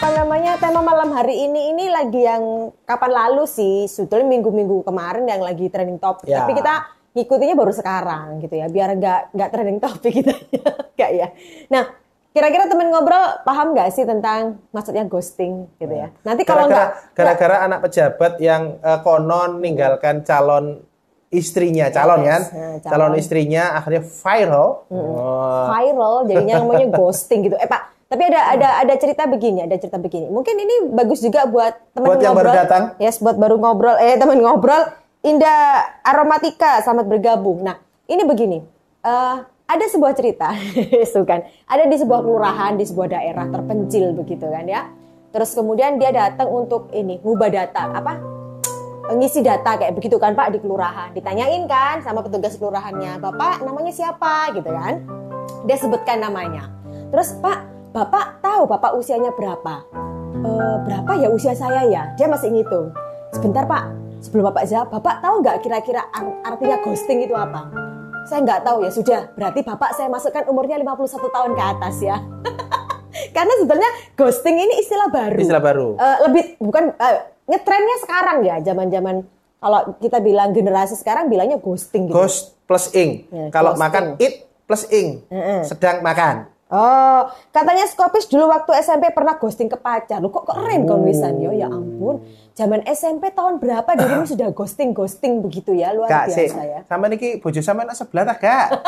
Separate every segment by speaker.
Speaker 1: apa namanya tema malam hari ini ini lagi yang kapan lalu sih sebetulnya minggu-minggu kemarin yang lagi trending top
Speaker 2: Ya.
Speaker 1: tapi kita ngikutinya baru sekarang gitu ya biar nggak nggak trending topik kita nggak ya nah kira-kira temen ngobrol paham nggak sih tentang maksudnya ghosting gitu ya nanti kalau nggak
Speaker 2: gara-gara anak pejabat yang eh, konon ninggalkan calon istrinya, calon
Speaker 1: Yes,
Speaker 2: kan?
Speaker 1: nah, calon.
Speaker 2: calon. istrinya akhirnya viral. Oh,
Speaker 1: viral jadinya namanya ghosting gitu. Eh Pak, tapi ada ada ada cerita begini, ada cerita begini. Mungkin ini bagus juga buat teman
Speaker 2: Buat yang baru datang?
Speaker 1: Yes, buat baru ngobrol. Eh teman ngobrol. Indah Aromatika, selamat bergabung. Nah, ini begini. Eh ada sebuah cerita, itu kan. Ada di sebuah kelurahan, di sebuah daerah terpencil begitu kan ya. Terus kemudian dia datang untuk ini, ngubah data apa? ngisi data kayak begitu kan Pak di kelurahan. Ditanyain kan sama petugas kelurahannya, "Bapak namanya siapa?" gitu kan. Dia sebutkan namanya. Terus, "Pak, Bapak tahu Bapak usianya berapa?" "Eh, berapa ya usia saya ya? Dia masih ngitung. Sebentar Pak, sebelum Bapak jawab, Bapak tahu nggak kira-kira ar- artinya ghosting itu apa? Saya nggak tahu ya, sudah. Berarti Bapak saya masukkan umurnya 51 tahun ke atas ya. Karena sebenarnya ghosting ini istilah baru.
Speaker 2: Istilah baru.
Speaker 1: Eh, lebih bukan eh, ngetrennya sekarang ya, zaman-zaman kalau kita bilang generasi sekarang bilangnya ghosting gitu.
Speaker 2: Ghost plus ing.
Speaker 1: Ya,
Speaker 2: Kalau makan eat plus ing.
Speaker 1: Heeh.
Speaker 2: Sedang makan.
Speaker 1: Oh, katanya Skopis dulu waktu SMP pernah ghosting ke pacar. Lu kok keren
Speaker 2: Oh.
Speaker 1: kon wisan yo ya ampun. Zaman SMP tahun berapa dirimu sudah ghosting-ghosting begitu ya, luar
Speaker 2: Kak,
Speaker 1: biasa ya.
Speaker 2: Sama niki bojo sama anak sebelah tak, Kak?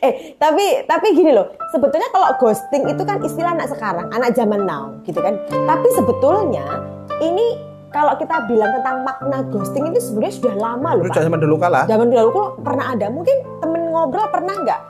Speaker 1: Eh, tapi tapi gini loh, sebetulnya kalau ghosting itu kan istilah anak sekarang, anak zaman now, gitu kan. Tapi sebetulnya ini kalau kita bilang tentang makna ghosting itu sebenarnya sudah lama loh,
Speaker 2: zaman dulu kalah.
Speaker 1: Zaman dulu kok pernah ada. Mungkin temen ngobrol pernah nggak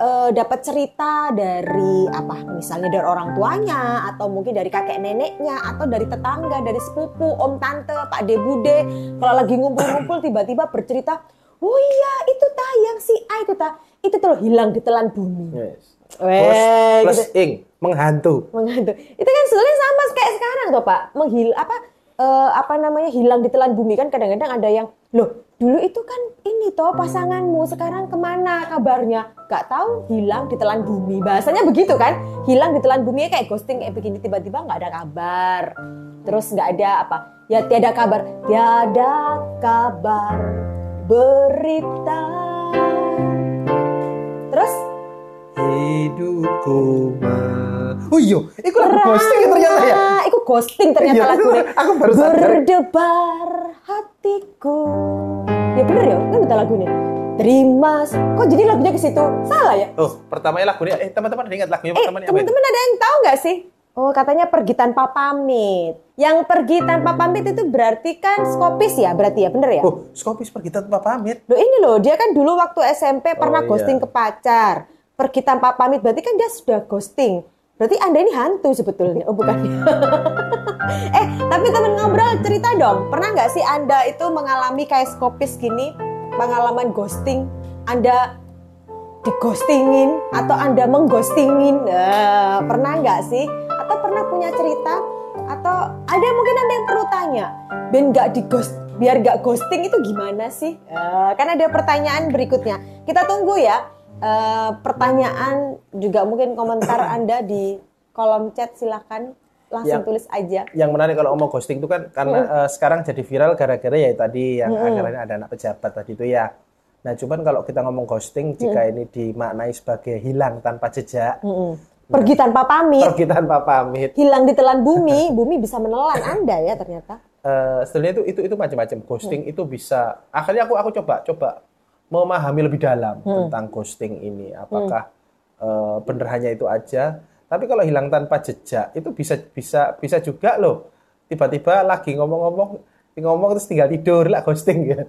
Speaker 1: eh, dapat cerita dari apa? Misalnya dari orang tuanya atau mungkin dari kakek neneknya atau dari tetangga, dari sepupu, om tante, pak de bude. Kalau lagi ngumpul-ngumpul tiba-tiba bercerita, "Oh iya, itu tah yang si A itu tah. Itu tuh hilang ditelan bumi."
Speaker 2: Yes.
Speaker 1: Weh,
Speaker 2: Ghost plus
Speaker 1: gitu.
Speaker 2: ing, menghantu.
Speaker 1: Menghantu. Itu kan sebenarnya sama kayak sekarang tuh Pak. Menghil apa eh, apa namanya hilang ditelan bumi kan kadang-kadang ada yang loh dulu itu kan ini toh pasanganmu sekarang ke mana kabarnya? Gak tahu hilang ditelan bumi. Bahasanya begitu kan? Hilang ditelan bumi kayak ghosting kayak begini tiba-tiba nggak ada kabar. Terus nggak ada apa? Ya tiada kabar. Tiada kabar. Berita. Terus?
Speaker 2: Hidupku mah. Oh iya, itu lagu ghosting ternyata ya.
Speaker 1: Iku ghosting ternyata
Speaker 2: Iya,
Speaker 1: lagunya.
Speaker 2: aku baru.
Speaker 1: Berdebar hatiku. Ya bener ya, kan betul lagunya. Terima. Kok jadi lagunya ke situ? Salah ya?
Speaker 2: Oh, pertamanya lagunya eh teman-teman ada ingat lagunya
Speaker 1: Eh,
Speaker 2: pertamanya
Speaker 1: teman-teman ada yang tahu nggak sih? Oh, katanya pergi tanpa pamit. Yang pergi tanpa pamit itu berarti kan skopis ya, berarti ya, bener ya?
Speaker 2: Oh, Skopis pergi tanpa pamit.
Speaker 1: Loh ini loh, dia kan dulu waktu SMP pernah
Speaker 2: iya.
Speaker 1: ghosting ke pacar. Pergi tanpa pamit, berarti kan dia sudah ghosting. Berarti Anda ini hantu sebetulnya. Oh bukan. eh, tapi temen ngobrol cerita dong. Pernah nggak sih Anda itu mengalami kayak skopis gini? Pengalaman ghosting? Anda dighostingin atau Anda mengghostingin? Eh, pernah nggak sih? Atau pernah punya cerita? Atau ada mungkin Anda yang perlu tanya. Ben nggak di ghost, biar nggak ghosting itu gimana sih? Eh, kan ada pertanyaan berikutnya. Kita tunggu ya. Eh, pertanyaan juga mungkin komentar Anda di kolom chat silahkan langsung
Speaker 2: Yang-
Speaker 1: tulis aja.
Speaker 2: Yang menarik kalau ngomong ghosting itu kan karena eh, sekarang jadi viral gara-gara ya tadi yang akhirnya ada anak pejabat tadi itu ya. Nah, cuman kalau kita ngomong ghosting jika ini dimaknai sebagai hilang tanpa jejak,
Speaker 1: Mm-mm. Pergi tanpa pamit,
Speaker 2: pergi tanpa pamit,
Speaker 1: hilang ditelan bumi, bumi bisa menelan Anda ya ternyata.
Speaker 2: eh sebenarnya itu itu itu macam-macam ghosting itu bisa akhirnya aku aku coba coba memahami lebih dalam tentang ghosting ini apakah eh, bener hanya itu aja tapi kalau hilang tanpa jejak itu bisa bisa bisa juga loh tiba-tiba lagi ngomong-ngomong ngomong terus tinggal tidur lah ghosting ya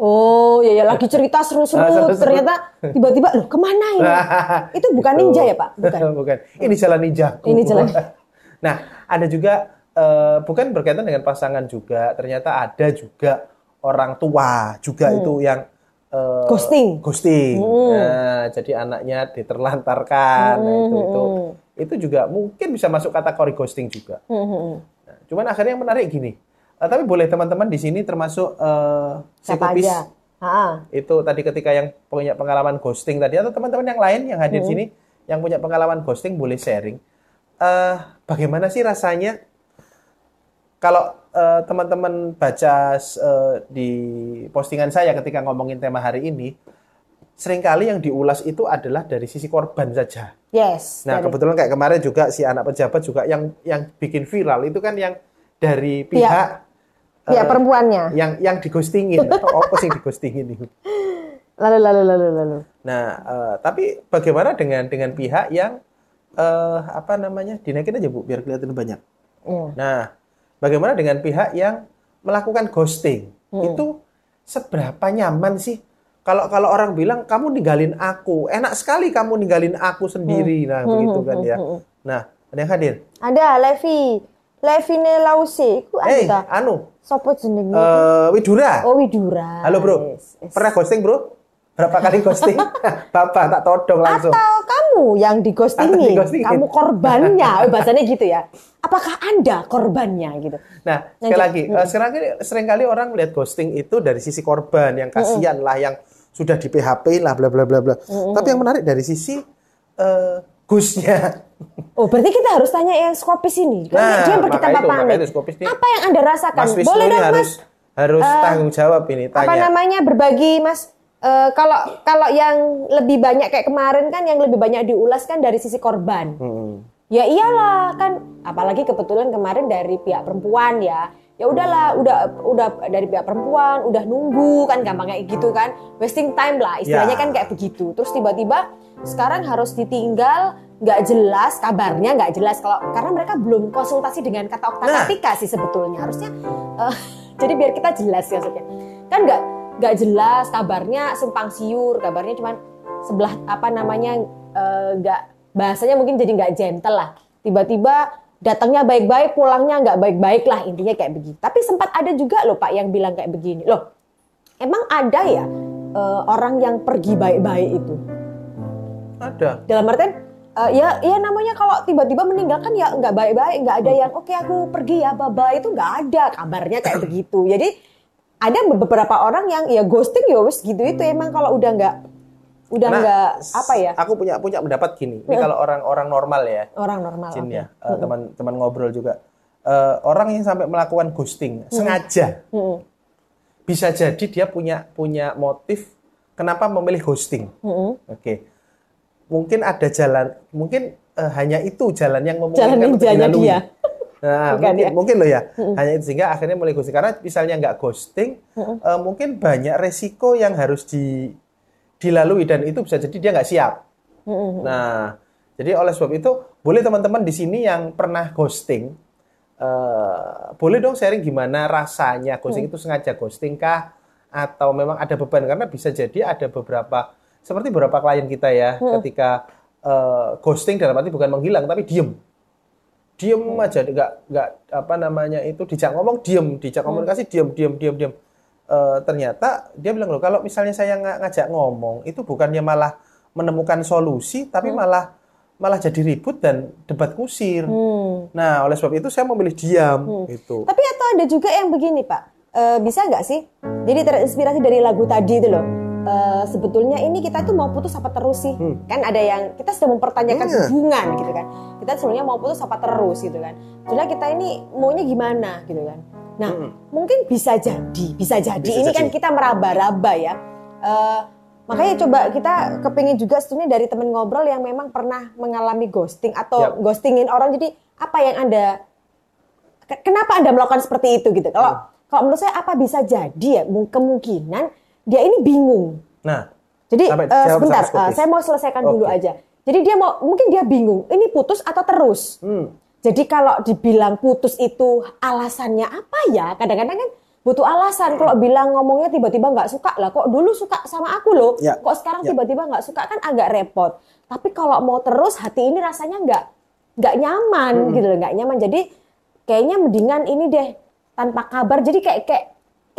Speaker 1: Oh ya ya lagi cerita seru-seru
Speaker 2: Ah, seru-seru.
Speaker 1: ternyata tiba-tiba loh ke mana ini? Itu bukan ninja ya Pak? Bukan.
Speaker 2: bukan ini jalan ninja
Speaker 1: Ini jalan.
Speaker 2: nah ada juga eh, bukan berkaitan dengan pasangan juga ternyata ada juga orang tua juga itu yang eh,
Speaker 1: Hmm. Ghosting. Hmm.
Speaker 2: ghosting Nah, jadi anaknya diterlantarkan Nah, itu itu itu juga mungkin bisa masuk kategori ghosting juga
Speaker 1: Hmm, hmm, hmm.
Speaker 2: Nah, cuman akhirnya yang menarik gini eh, tapi boleh teman-teman di sini termasuk eh,
Speaker 1: Siapa
Speaker 2: psikopis
Speaker 1: aja? Ah,
Speaker 2: itu tadi ketika yang punya pengalaman ghosting tadi atau teman-teman yang lain yang hadir
Speaker 1: Hmm.
Speaker 2: sini yang punya pengalaman ghosting boleh sharing eh, bagaimana sih rasanya kalau eh, teman-teman baca eh, di postingan saya ketika ngomongin tema hari ini, sering kali yang diulas itu adalah dari sisi korban saja.
Speaker 1: Yes.
Speaker 2: Nah,
Speaker 1: dari-
Speaker 2: kebetulan kayak kemarin juga si anak pejabat juga yang yang bikin viral itu kan yang dari pihak
Speaker 1: ya
Speaker 2: eh,
Speaker 1: perempuannya.
Speaker 2: yang yang digostingin. Apa sih digostingin itu?
Speaker 1: Lalu lalu lalu lalu.
Speaker 2: Nah, eh, tapi bagaimana dengan dengan pihak yang eh, apa namanya dinaikin aja bu, biar kelihatan banyak.
Speaker 1: Hmm.
Speaker 2: Nah, bagaimana dengan pihak yang melakukan ghosting?
Speaker 1: Hmm.
Speaker 2: Itu seberapa nyaman sih? Kalau kalau orang bilang kamu ninggalin aku, enak sekali kamu ninggalin aku sendiri,
Speaker 1: Hmm.
Speaker 2: nah begitu kan ya. Nah, ada yang hadir.
Speaker 1: Ada Levi. Levi Nelause. Iku
Speaker 2: Eh,
Speaker 1: ada.
Speaker 2: anu,
Speaker 1: Sopo jenenge?
Speaker 2: eh, Widura.
Speaker 1: oh Widura.
Speaker 2: Halo bro,
Speaker 1: Yes, yes.
Speaker 2: pernah ghosting bro? Berapa kali ghosting? Bapak tak todong langsung.
Speaker 1: Atau kamu yang digostingin,
Speaker 2: digostingin.
Speaker 1: kamu korbannya, oh, bahasanya gitu ya. Apakah anda korbannya gitu?
Speaker 2: Nah, sekali
Speaker 1: Lanjut.
Speaker 2: lagi, eh, sekarang sering kali orang melihat ghosting itu dari sisi korban, yang kasihan lah, yang sudah di PHP lah, bla bla bla bla. Tapi yang menarik dari sisi eh, gusnya.
Speaker 1: Oh, berarti kita harus tanya yang skopis ini. Kan
Speaker 2: Nah,
Speaker 1: dia
Speaker 2: itu skopis ini.
Speaker 1: Apa yang anda rasakan?
Speaker 2: Mas Wisnu
Speaker 1: Boleh dong
Speaker 2: harus
Speaker 1: mas.
Speaker 2: harus
Speaker 1: Eh,
Speaker 2: tanggung jawab ini
Speaker 1: Apa
Speaker 2: tanya.
Speaker 1: namanya berbagi mas? Eh, kalau kalau yang lebih banyak kayak kemarin kan yang lebih banyak diulas kan dari sisi korban.
Speaker 2: Hmm.
Speaker 1: Ya iyalah kan apalagi kebetulan kemarin dari pihak perempuan ya. Ya udahlah, udah udah dari pihak perempuan, udah nunggu kan gampang kayak gitu kan. Wasting time lah istilahnya
Speaker 2: Ya.
Speaker 1: kan kayak begitu. Terus tiba-tiba sekarang harus ditinggal nggak jelas kabarnya nggak jelas kalau karena mereka belum konsultasi dengan kata
Speaker 2: Nah.
Speaker 1: oktatika sih sebetulnya harusnya eh, jadi biar kita jelas ya maksudnya kan nggak nggak jelas kabarnya simpang siur kabarnya cuman sebelah apa namanya eh, nggak bahasanya mungkin jadi nggak gentle lah. Tiba-tiba datangnya baik-baik pulangnya nggak baik-baik lah intinya kayak begitu tapi sempat ada juga loh pak yang bilang kayak begini. Loh emang ada ya eh, orang yang pergi baik-baik itu?
Speaker 2: Ada.
Speaker 1: dalam artian eh, ya ya namanya kalau tiba-tiba meninggalkan ya nggak baik-baik nggak ada yang oke aku pergi ya bye bye itu nggak ada kabarnya kayak begitu. Jadi ada beberapa orang yang ya ghosting ya wes gitu itu emang kalau udah nggak udah
Speaker 2: Nah,
Speaker 1: nggak apa ya
Speaker 2: Aku punya punya pendapat gini. Ini kalau orang-orang normal ya,
Speaker 1: orang normal
Speaker 2: Jin
Speaker 1: oke.
Speaker 2: ya, eh, teman-teman ngobrol juga. Eh, orang yang sampai melakukan ghosting sengaja,
Speaker 1: Mm-mm.
Speaker 2: bisa jadi dia punya punya motif kenapa memilih ghosting.
Speaker 1: Mm-mm.
Speaker 2: Oke, mungkin ada jalan, mungkin eh, hanya itu jalan yang memungkinkan
Speaker 1: Jalan
Speaker 2: untuk dilalui.
Speaker 1: dia.
Speaker 2: Nah,
Speaker 1: Bukan
Speaker 2: mungkin,
Speaker 1: ya?
Speaker 2: mungkin loh ya, hanya itu sehingga akhirnya mulai ghosting. Karena misalnya nggak ghosting, eh, mungkin banyak resiko yang harus di, dilalui dan itu bisa jadi dia nggak siap. Nah, jadi oleh sebab itu boleh teman-teman di sini yang pernah ghosting, eh, boleh dong sharing gimana rasanya ghosting itu sengaja ghosting kah? Atau memang ada beban? Karena bisa jadi ada beberapa seperti beberapa klien kita ya ketika eh, ghosting dalam arti bukan menghilang tapi diem diem aja nggak nggak apa namanya itu dijak ngomong diem dijak komunikasi diem diem diem diem. Eh, ternyata dia bilang loh kalau misalnya saya nga- ngajak ngomong itu bukannya malah menemukan solusi tapi malah malah jadi ribut dan debat kusir.
Speaker 1: Hmm.
Speaker 2: nah oleh sebab itu saya memilih diam itu
Speaker 1: Tapi atau ada juga yang begini Pak, Eh, bisa nggak sih? Jadi terinspirasi dari lagu tadi itu loh. Eh, sebetulnya ini kita tuh mau putus apa terus sih? Kan ada yang kita sudah mempertanyakan
Speaker 2: Iya.
Speaker 1: hubungan gitu kan. Kita sebenarnya mau putus apa terus gitu kan. Sebenarnya kita ini maunya gimana gitu kan. Nah, mungkin bisa jadi, bisa jadi.
Speaker 2: Bisa
Speaker 1: ini kan
Speaker 2: jadi.
Speaker 1: kita meraba-raba ya. Eh, makanya coba kita kepingin juga sebenarnya dari temen ngobrol yang memang pernah mengalami ghosting atau
Speaker 2: Yap.
Speaker 1: ghostingin orang. Jadi apa yang anda Ke- Kenapa Anda melakukan seperti itu gitu? Kalau
Speaker 2: Hmm.
Speaker 1: kalau menurut saya apa bisa jadi ya mung- kemungkinan dia ini bingung.
Speaker 2: nah
Speaker 1: Jadi
Speaker 2: Sampai jawab
Speaker 1: sebentar, eh, saya mau selesaikan dulu
Speaker 2: Oke.
Speaker 1: aja. Jadi dia mau mungkin dia bingung, ini putus atau terus?
Speaker 2: hmm,
Speaker 1: Jadi kalau dibilang putus itu alasannya apa ya? Kadang-kadang kan butuh alasan. Kalau bilang ngomongnya tiba-tiba nggak suka lah, kok dulu suka sama aku loh,
Speaker 2: Ya,
Speaker 1: kok sekarang
Speaker 2: ya.
Speaker 1: tiba-tiba nggak suka kan agak repot. Tapi kalau mau terus hati ini rasanya nggak nggak nyaman
Speaker 2: Hmm.
Speaker 1: gitu loh, nggak nyaman. Jadi kayaknya mendingan ini deh tanpa kabar. Jadi kayak kayak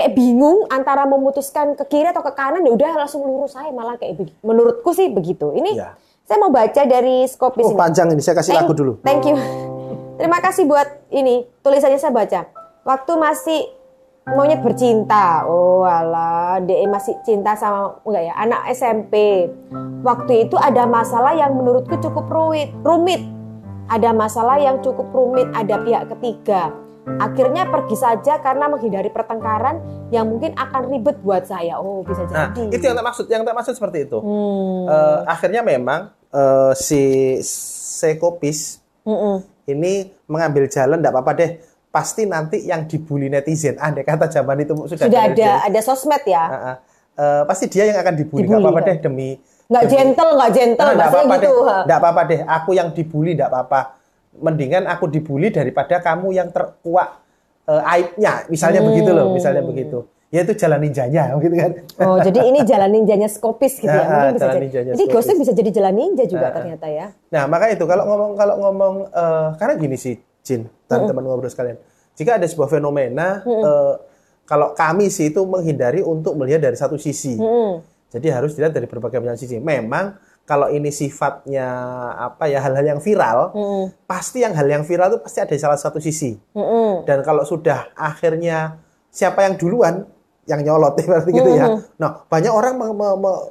Speaker 1: kayak bingung antara memutuskan ke kiri atau ke kanan ya udah langsung lurus saya malah kayak begitu. Menurutku sih begitu. Ini
Speaker 2: Ya.
Speaker 1: saya mau baca dari skopis
Speaker 2: oh
Speaker 1: ini.
Speaker 2: panjang ini saya kasih
Speaker 1: Thank-
Speaker 2: lagu dulu
Speaker 1: Thank you. Terima kasih buat ini tulisannya saya baca. Waktu masih monyet bercinta, oh alah, DE masih cinta sama enggak ya anak SMP. Waktu itu ada masalah yang menurutku cukup rumit, rumit. ada masalah yang cukup rumit, ada pihak ketiga. Akhirnya pergi saja karena menghindari pertengkaran yang mungkin akan ribet buat saya. Oh, bisa
Speaker 2: Nah,
Speaker 1: jadi.
Speaker 2: itu yang tak maksud, yang tak maksud seperti itu.
Speaker 1: Hmm.
Speaker 2: Eh, akhirnya memang eh, si sekopis
Speaker 1: Mm-mm.
Speaker 2: ini mengambil jalan, tidak apa-apa deh. Pasti nanti yang dibully netizen, andai kata zaman itu sudah,
Speaker 1: Sudah
Speaker 2: ada
Speaker 1: ada ada sosmed ya.
Speaker 2: Ah, ah. Eh, pasti dia yang akan dibully.
Speaker 1: Dibully,
Speaker 2: apa-apa
Speaker 1: kan?
Speaker 2: deh demi
Speaker 1: Nggak gentle, nggak gentle,
Speaker 2: Nah, nggak apa-apa
Speaker 1: gitu.
Speaker 2: deh. Nggak apa-apa deh. Aku yang dibully nggak apa-apa. Mendingan aku dibully daripada kamu yang terkuak eh, aibnya. Misalnya begitu loh. Misalnya begitu. Ya itu jalan ninjanya, gitu kan.
Speaker 1: Oh, jadi ini jalan ninjanya skopis gitu ya.
Speaker 2: Ah,
Speaker 1: Mungkin bisa
Speaker 2: jalan
Speaker 1: jadi.
Speaker 2: ninjanya
Speaker 1: Jadi ghosting bisa jadi jalan ninja juga
Speaker 2: Ah, ah.
Speaker 1: ternyata ya.
Speaker 2: Nah, maka itu kalau ngomong kalau ngomong eh, karena gini sih, Jin dan teman ngobrol sekalian. Jika ada sebuah fenomena eh, kalau kami sih itu menghindari untuk melihat dari satu sisi.
Speaker 1: Mm-mm.
Speaker 2: Jadi harus dilihat dari berbagai macam sisi. Memang kalau ini sifatnya apa ya hal-hal yang viral,
Speaker 1: Mm-mm.
Speaker 2: pasti yang hal yang viral itu pasti ada salah satu sisi.
Speaker 1: Mm-mm.
Speaker 2: Dan kalau sudah akhirnya siapa yang duluan yang nyolot berarti gitu ya. Nah, banyak orang me- me- me-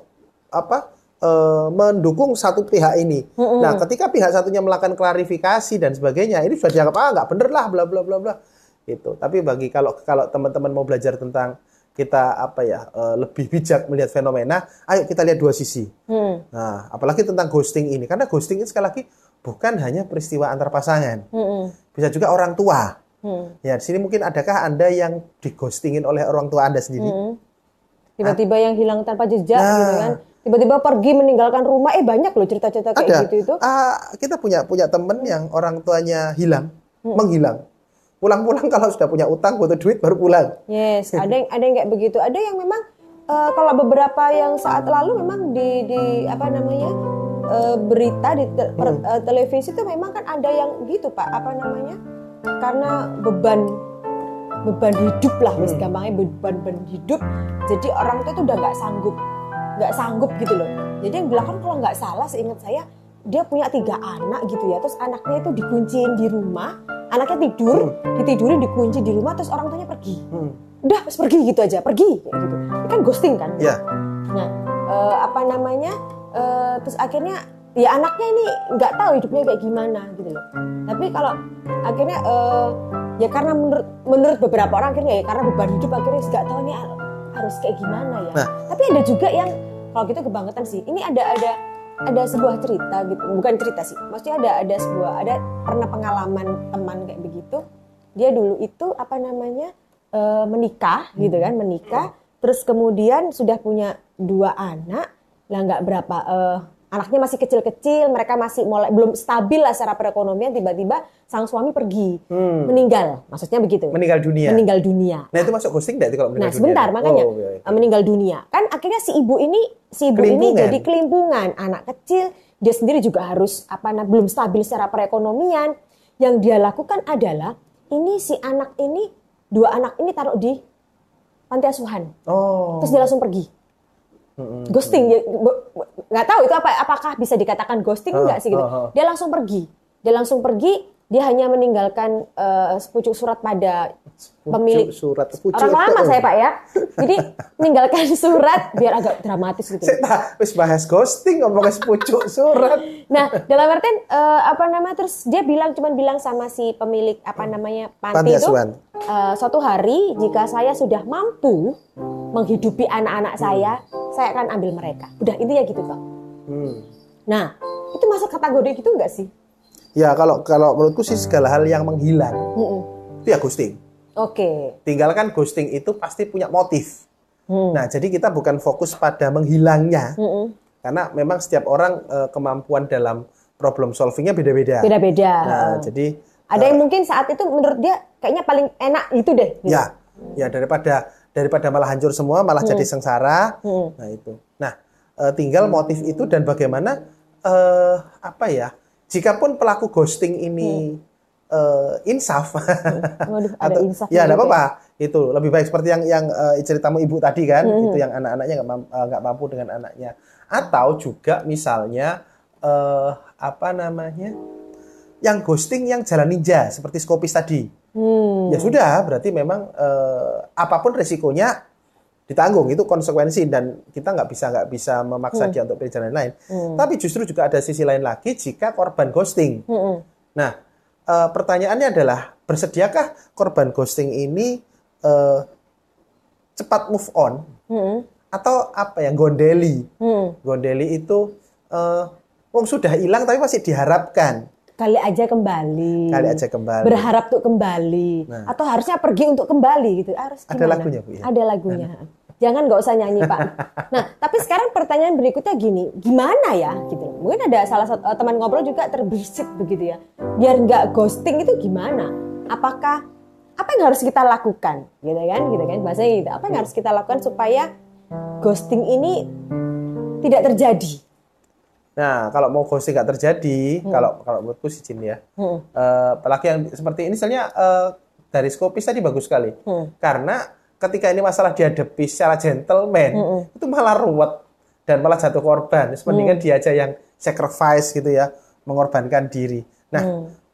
Speaker 2: apa eh, mendukung satu pihak ini. Nah, ketika pihak satunya melakukan klarifikasi dan sebagainya, ini sudah dianggap ah nggak bener lah bla bla bla bla. Gitu. Tapi bagi kalau kalau teman-teman mau belajar tentang kita apa ya eh, lebih bijak melihat fenomena, ayo kita lihat dua sisi.
Speaker 1: Mm.
Speaker 2: Nah, apalagi tentang ghosting ini, karena ghosting ini sekali lagi bukan hanya peristiwa antar pasangan,
Speaker 1: Mm-mm.
Speaker 2: bisa juga orang tua.
Speaker 1: Mm.
Speaker 2: Ya, di sini mungkin adakah Anda yang dighostingin oleh orang tua Anda sendiri?
Speaker 1: Mm. Tiba-tiba yang hilang tanpa jejak
Speaker 2: Nah.
Speaker 1: gitu kan. Tiba-tiba pergi meninggalkan rumah. Eh banyak loh cerita-cerita kayak
Speaker 2: Ada.
Speaker 1: gitu itu.
Speaker 2: Ah, kita punya punya temen yang orang tuanya hilang,
Speaker 1: Hmm.
Speaker 2: menghilang. Pulang-pulang kalau sudah punya utang, butuh duit baru pulang.
Speaker 1: Yes, ada yang ada yang kayak begitu. Ada yang memang eh, kalau beberapa yang saat lalu memang di di apa namanya eh, berita di te- per- eh, televisi itu memang kan ada yang gitu pak. Apa namanya? Karena beban beban hidup lah wis gampangnya beban beban hidup. Jadi orang itu udah nggak sanggup nggak sanggup gitu loh. Jadi yang bilang kan kalau nggak salah seingat saya dia punya tiga anak gitu ya terus anaknya itu dikunciin di rumah anaknya tidur ditidurin dikunci di rumah terus orang tuanya pergi.
Speaker 2: Hmm.
Speaker 1: udah terus pergi gitu aja pergi kayak gitu. Ini kan ghosting kan?
Speaker 2: Ya,
Speaker 1: nah eh, apa namanya eh, terus akhirnya ya anaknya ini nggak tahu hidupnya kayak gimana gitu loh. Tapi kalau akhirnya eh, ya karena menurut menurut beberapa orang akhirnya ya karena beban hidup akhirnya nggak tahu ini har- harus kayak gimana ya.
Speaker 2: Nah.
Speaker 1: tapi ada juga yang kalau gitu kebangetan sih. Ini ada ada ada sebuah cerita gitu. Bukan cerita sih maksudnya ada ada sebuah ada pernah pengalaman teman kayak begitu. Dia dulu itu apa namanya eh, menikah gitu kan menikah. Terus kemudian sudah punya dua anak lah nggak berapa eh, anaknya masih kecil-kecil mereka masih mulai belum stabil lah secara perekonomian tiba-tiba sang suami pergi
Speaker 2: Hmm.
Speaker 1: meninggal maksudnya begitu
Speaker 2: meninggal dunia.
Speaker 1: meninggal dunia
Speaker 2: Nah, itu masuk ghosting enggak itu kalau meninggal
Speaker 1: Nah sebentar
Speaker 2: dunia?
Speaker 1: makanya
Speaker 2: Oh, iya, iya.
Speaker 1: eh, meninggal dunia kan akhirnya si ibu ini si ibu ini jadi kelimpungan anak kecil dia sendiri juga harus apa nah, belum stabil secara perekonomian yang dia lakukan adalah ini si anak ini dua anak ini taruh di panti asuhan
Speaker 2: Oh.
Speaker 1: terus dia langsung pergi ghosting ya, nggak tahu itu apa apakah bisa dikatakan ghosting
Speaker 2: Ah,
Speaker 1: nggak sih gitu.
Speaker 2: ah, ah.
Speaker 1: dia langsung pergi. Dia langsung pergi dia hanya meninggalkan eh, sepucuk surat pada pemilik
Speaker 2: surat pucuk.
Speaker 1: Orang lama saya Pak ya. Jadi meninggalkan surat biar agak dramatis gitu.
Speaker 2: Saya wis bahas ghosting ngomongnya sepucuk surat.
Speaker 1: Nah, dalam artian eh, apa namanya terus dia bilang cuman bilang sama si pemilik apa namanya panti,
Speaker 2: Panti
Speaker 1: itu eh, suatu hari jika saya sudah mampu menghidupi anak-anak saya, saya akan ambil mereka. Udah intinya gitu toh.
Speaker 2: Hmm.
Speaker 1: Nah, itu masuk kategori gitu nggak sih?
Speaker 2: Ya kalau kalau menurutku sih segala hal yang menghilang
Speaker 1: Mm-mm.
Speaker 2: itu ya ghosting.
Speaker 1: Oke.
Speaker 2: Tinggalkan ghosting itu pasti punya motif.
Speaker 1: Hmm.
Speaker 2: Nah, jadi kita bukan fokus pada menghilangnya.
Speaker 1: Mm-mm.
Speaker 2: Karena memang setiap orang eh, kemampuan dalam problem solvingnya beda-beda.
Speaker 1: Beda-beda.
Speaker 2: Nah, jadi
Speaker 1: Ada yang mungkin saat itu menurut dia kayaknya paling enak itu deh. gitu.
Speaker 2: ya, ya daripada daripada malah hancur semua, malah jadi sengsara.
Speaker 1: Hmm.
Speaker 2: Nah itu. Nah, eh, tinggal motif itu dan bagaimana eh, apa ya? Jikapun pelaku ghosting ini eh, insaf,
Speaker 1: Waduh, ada
Speaker 2: atau
Speaker 1: insafnya
Speaker 2: ya ada
Speaker 1: juga
Speaker 2: apa-apa. Itu lebih baik seperti yang yang eh, ceritamu ibu tadi kan,
Speaker 1: Hmm.
Speaker 2: itu yang anak-anaknya nggak mam- eh, nggak mampu dengan anaknya. Atau juga misalnya eh, apa namanya? Yang ghosting yang jalan ninja seperti skopis tadi.
Speaker 1: Hmm.
Speaker 2: Ya sudah, berarti memang eh, apa pun resikonya ditanggung itu konsekuensi dan kita nggak bisa nggak bisa memaksa dia untuk pilih jalan lain.
Speaker 1: Hmm.
Speaker 2: Tapi justru juga ada sisi lain lagi jika korban ghosting.
Speaker 1: Mm-mm.
Speaker 2: Nah, eh, pertanyaannya adalah bersediakah korban ghosting ini eh, cepat move on
Speaker 1: Hmm.
Speaker 2: atau apa ya gondeli?
Speaker 1: Hmm.
Speaker 2: Gondeli itu eh, wong sudah hilang tapi masih diharapkan
Speaker 1: Kali aja kembali.
Speaker 2: kali aja kembali.
Speaker 1: Berharap untuk kembali.
Speaker 2: Nah.
Speaker 1: Atau harusnya pergi untuk kembali gitu. Harus
Speaker 2: Ada lagunya, Bu, ya?
Speaker 1: Ada lagunya. Jangan nggak usah nyanyi Pak. Nah, tapi sekarang pertanyaan berikutnya gini, gimana ya? Gitu. Mungkin ada salah satu eh, teman ngobrol juga terbesit begitu ya. Biar nggak ghosting itu gimana? Apakah apa yang harus kita lakukan? Gitu kan? Gitu kan? Bahasanya gitu. Apa yang harus kita lakukan supaya ghosting ini tidak terjadi?
Speaker 2: Nah, kalau mau ghosting nggak terjadi, kalau kalau menurutku sih Jin ya,
Speaker 1: Hmm.
Speaker 2: eh, apalagi yang seperti ini, misalnya eh, dari skopis tadi bagus sekali,
Speaker 1: Hmm.
Speaker 2: karena ketika ini masalah dihadapi secara gentleman,
Speaker 1: Hmm.
Speaker 2: itu malah ruwet dan malah jatuh korban. Mendingan dia aja yang sacrifice gitu ya, mengorbankan diri. Nah,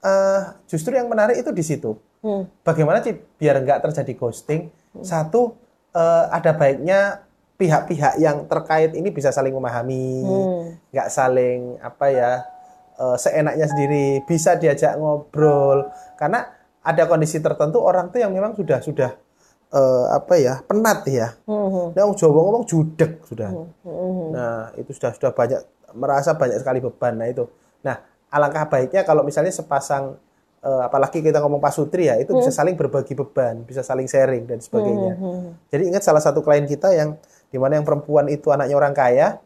Speaker 2: eh, justru yang menarik itu di situ.
Speaker 1: Hmm.
Speaker 2: Bagaimana sih biar nggak terjadi ghosting? Satu, eh, ada baiknya pihak-pihak yang terkait ini bisa saling memahami,
Speaker 1: Hmm.
Speaker 2: nggak saling apa ya eh, seenaknya sendiri, bisa diajak ngobrol. Karena ada kondisi tertentu orang tuh yang memang sudah sudah eh, apa ya penat ya.
Speaker 1: Hmm.
Speaker 2: Nah, orang Jawa ngomong judek sudah.
Speaker 1: Hmm.
Speaker 2: Nah, itu sudah sudah banyak merasa banyak sekali beban. Nah, itu. Nah, alangkah baiknya kalau misalnya sepasang eh, apalagi kita ngomong pasutri ya, itu bisa saling berbagi beban, bisa saling sharing dan sebagainya. Jadi ingat salah satu klien kita yang di mana yang perempuan itu anaknya orang kaya,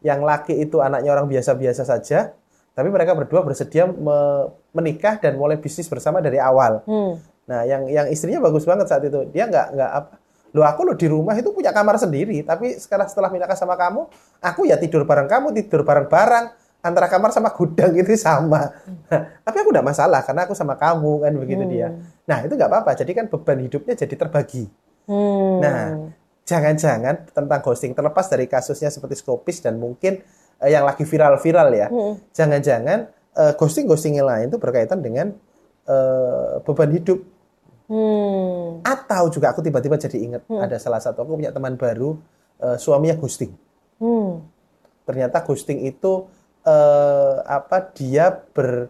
Speaker 2: yang laki itu anaknya orang biasa-biasa saja, tapi mereka berdua bersedia me- menikah dan mulai bisnis bersama dari awal.
Speaker 1: Hmm.
Speaker 2: Nah, yang yang istrinya bagus banget saat itu. Dia nggak nggak apa. Lo aku lo di rumah itu punya kamar sendiri, tapi sekarang setelah menikah sama kamu, aku ya tidur bareng kamu, tidur bareng-bareng. Antara kamar sama gudang itu sama. Nah, tapi aku nggak masalah karena aku sama kamu kan begitu dia. Nah itu nggak apa-apa. Jadi kan beban hidupnya jadi terbagi.
Speaker 1: Hmm.
Speaker 2: Nah, jangan-jangan tentang ghosting terlepas dari kasusnya seperti Skopis dan mungkin eh, yang lagi viral-viral ya. Jangan-jangan eh, ghosting-ghosting yang lain itu berkaitan dengan eh, beban hidup
Speaker 1: Hmm.
Speaker 2: atau juga aku tiba-tiba jadi ingat ada salah satu aku punya teman baru eh, suaminya ghosting.
Speaker 1: Hmm.
Speaker 2: Ternyata ghosting itu eh, apa dia ber,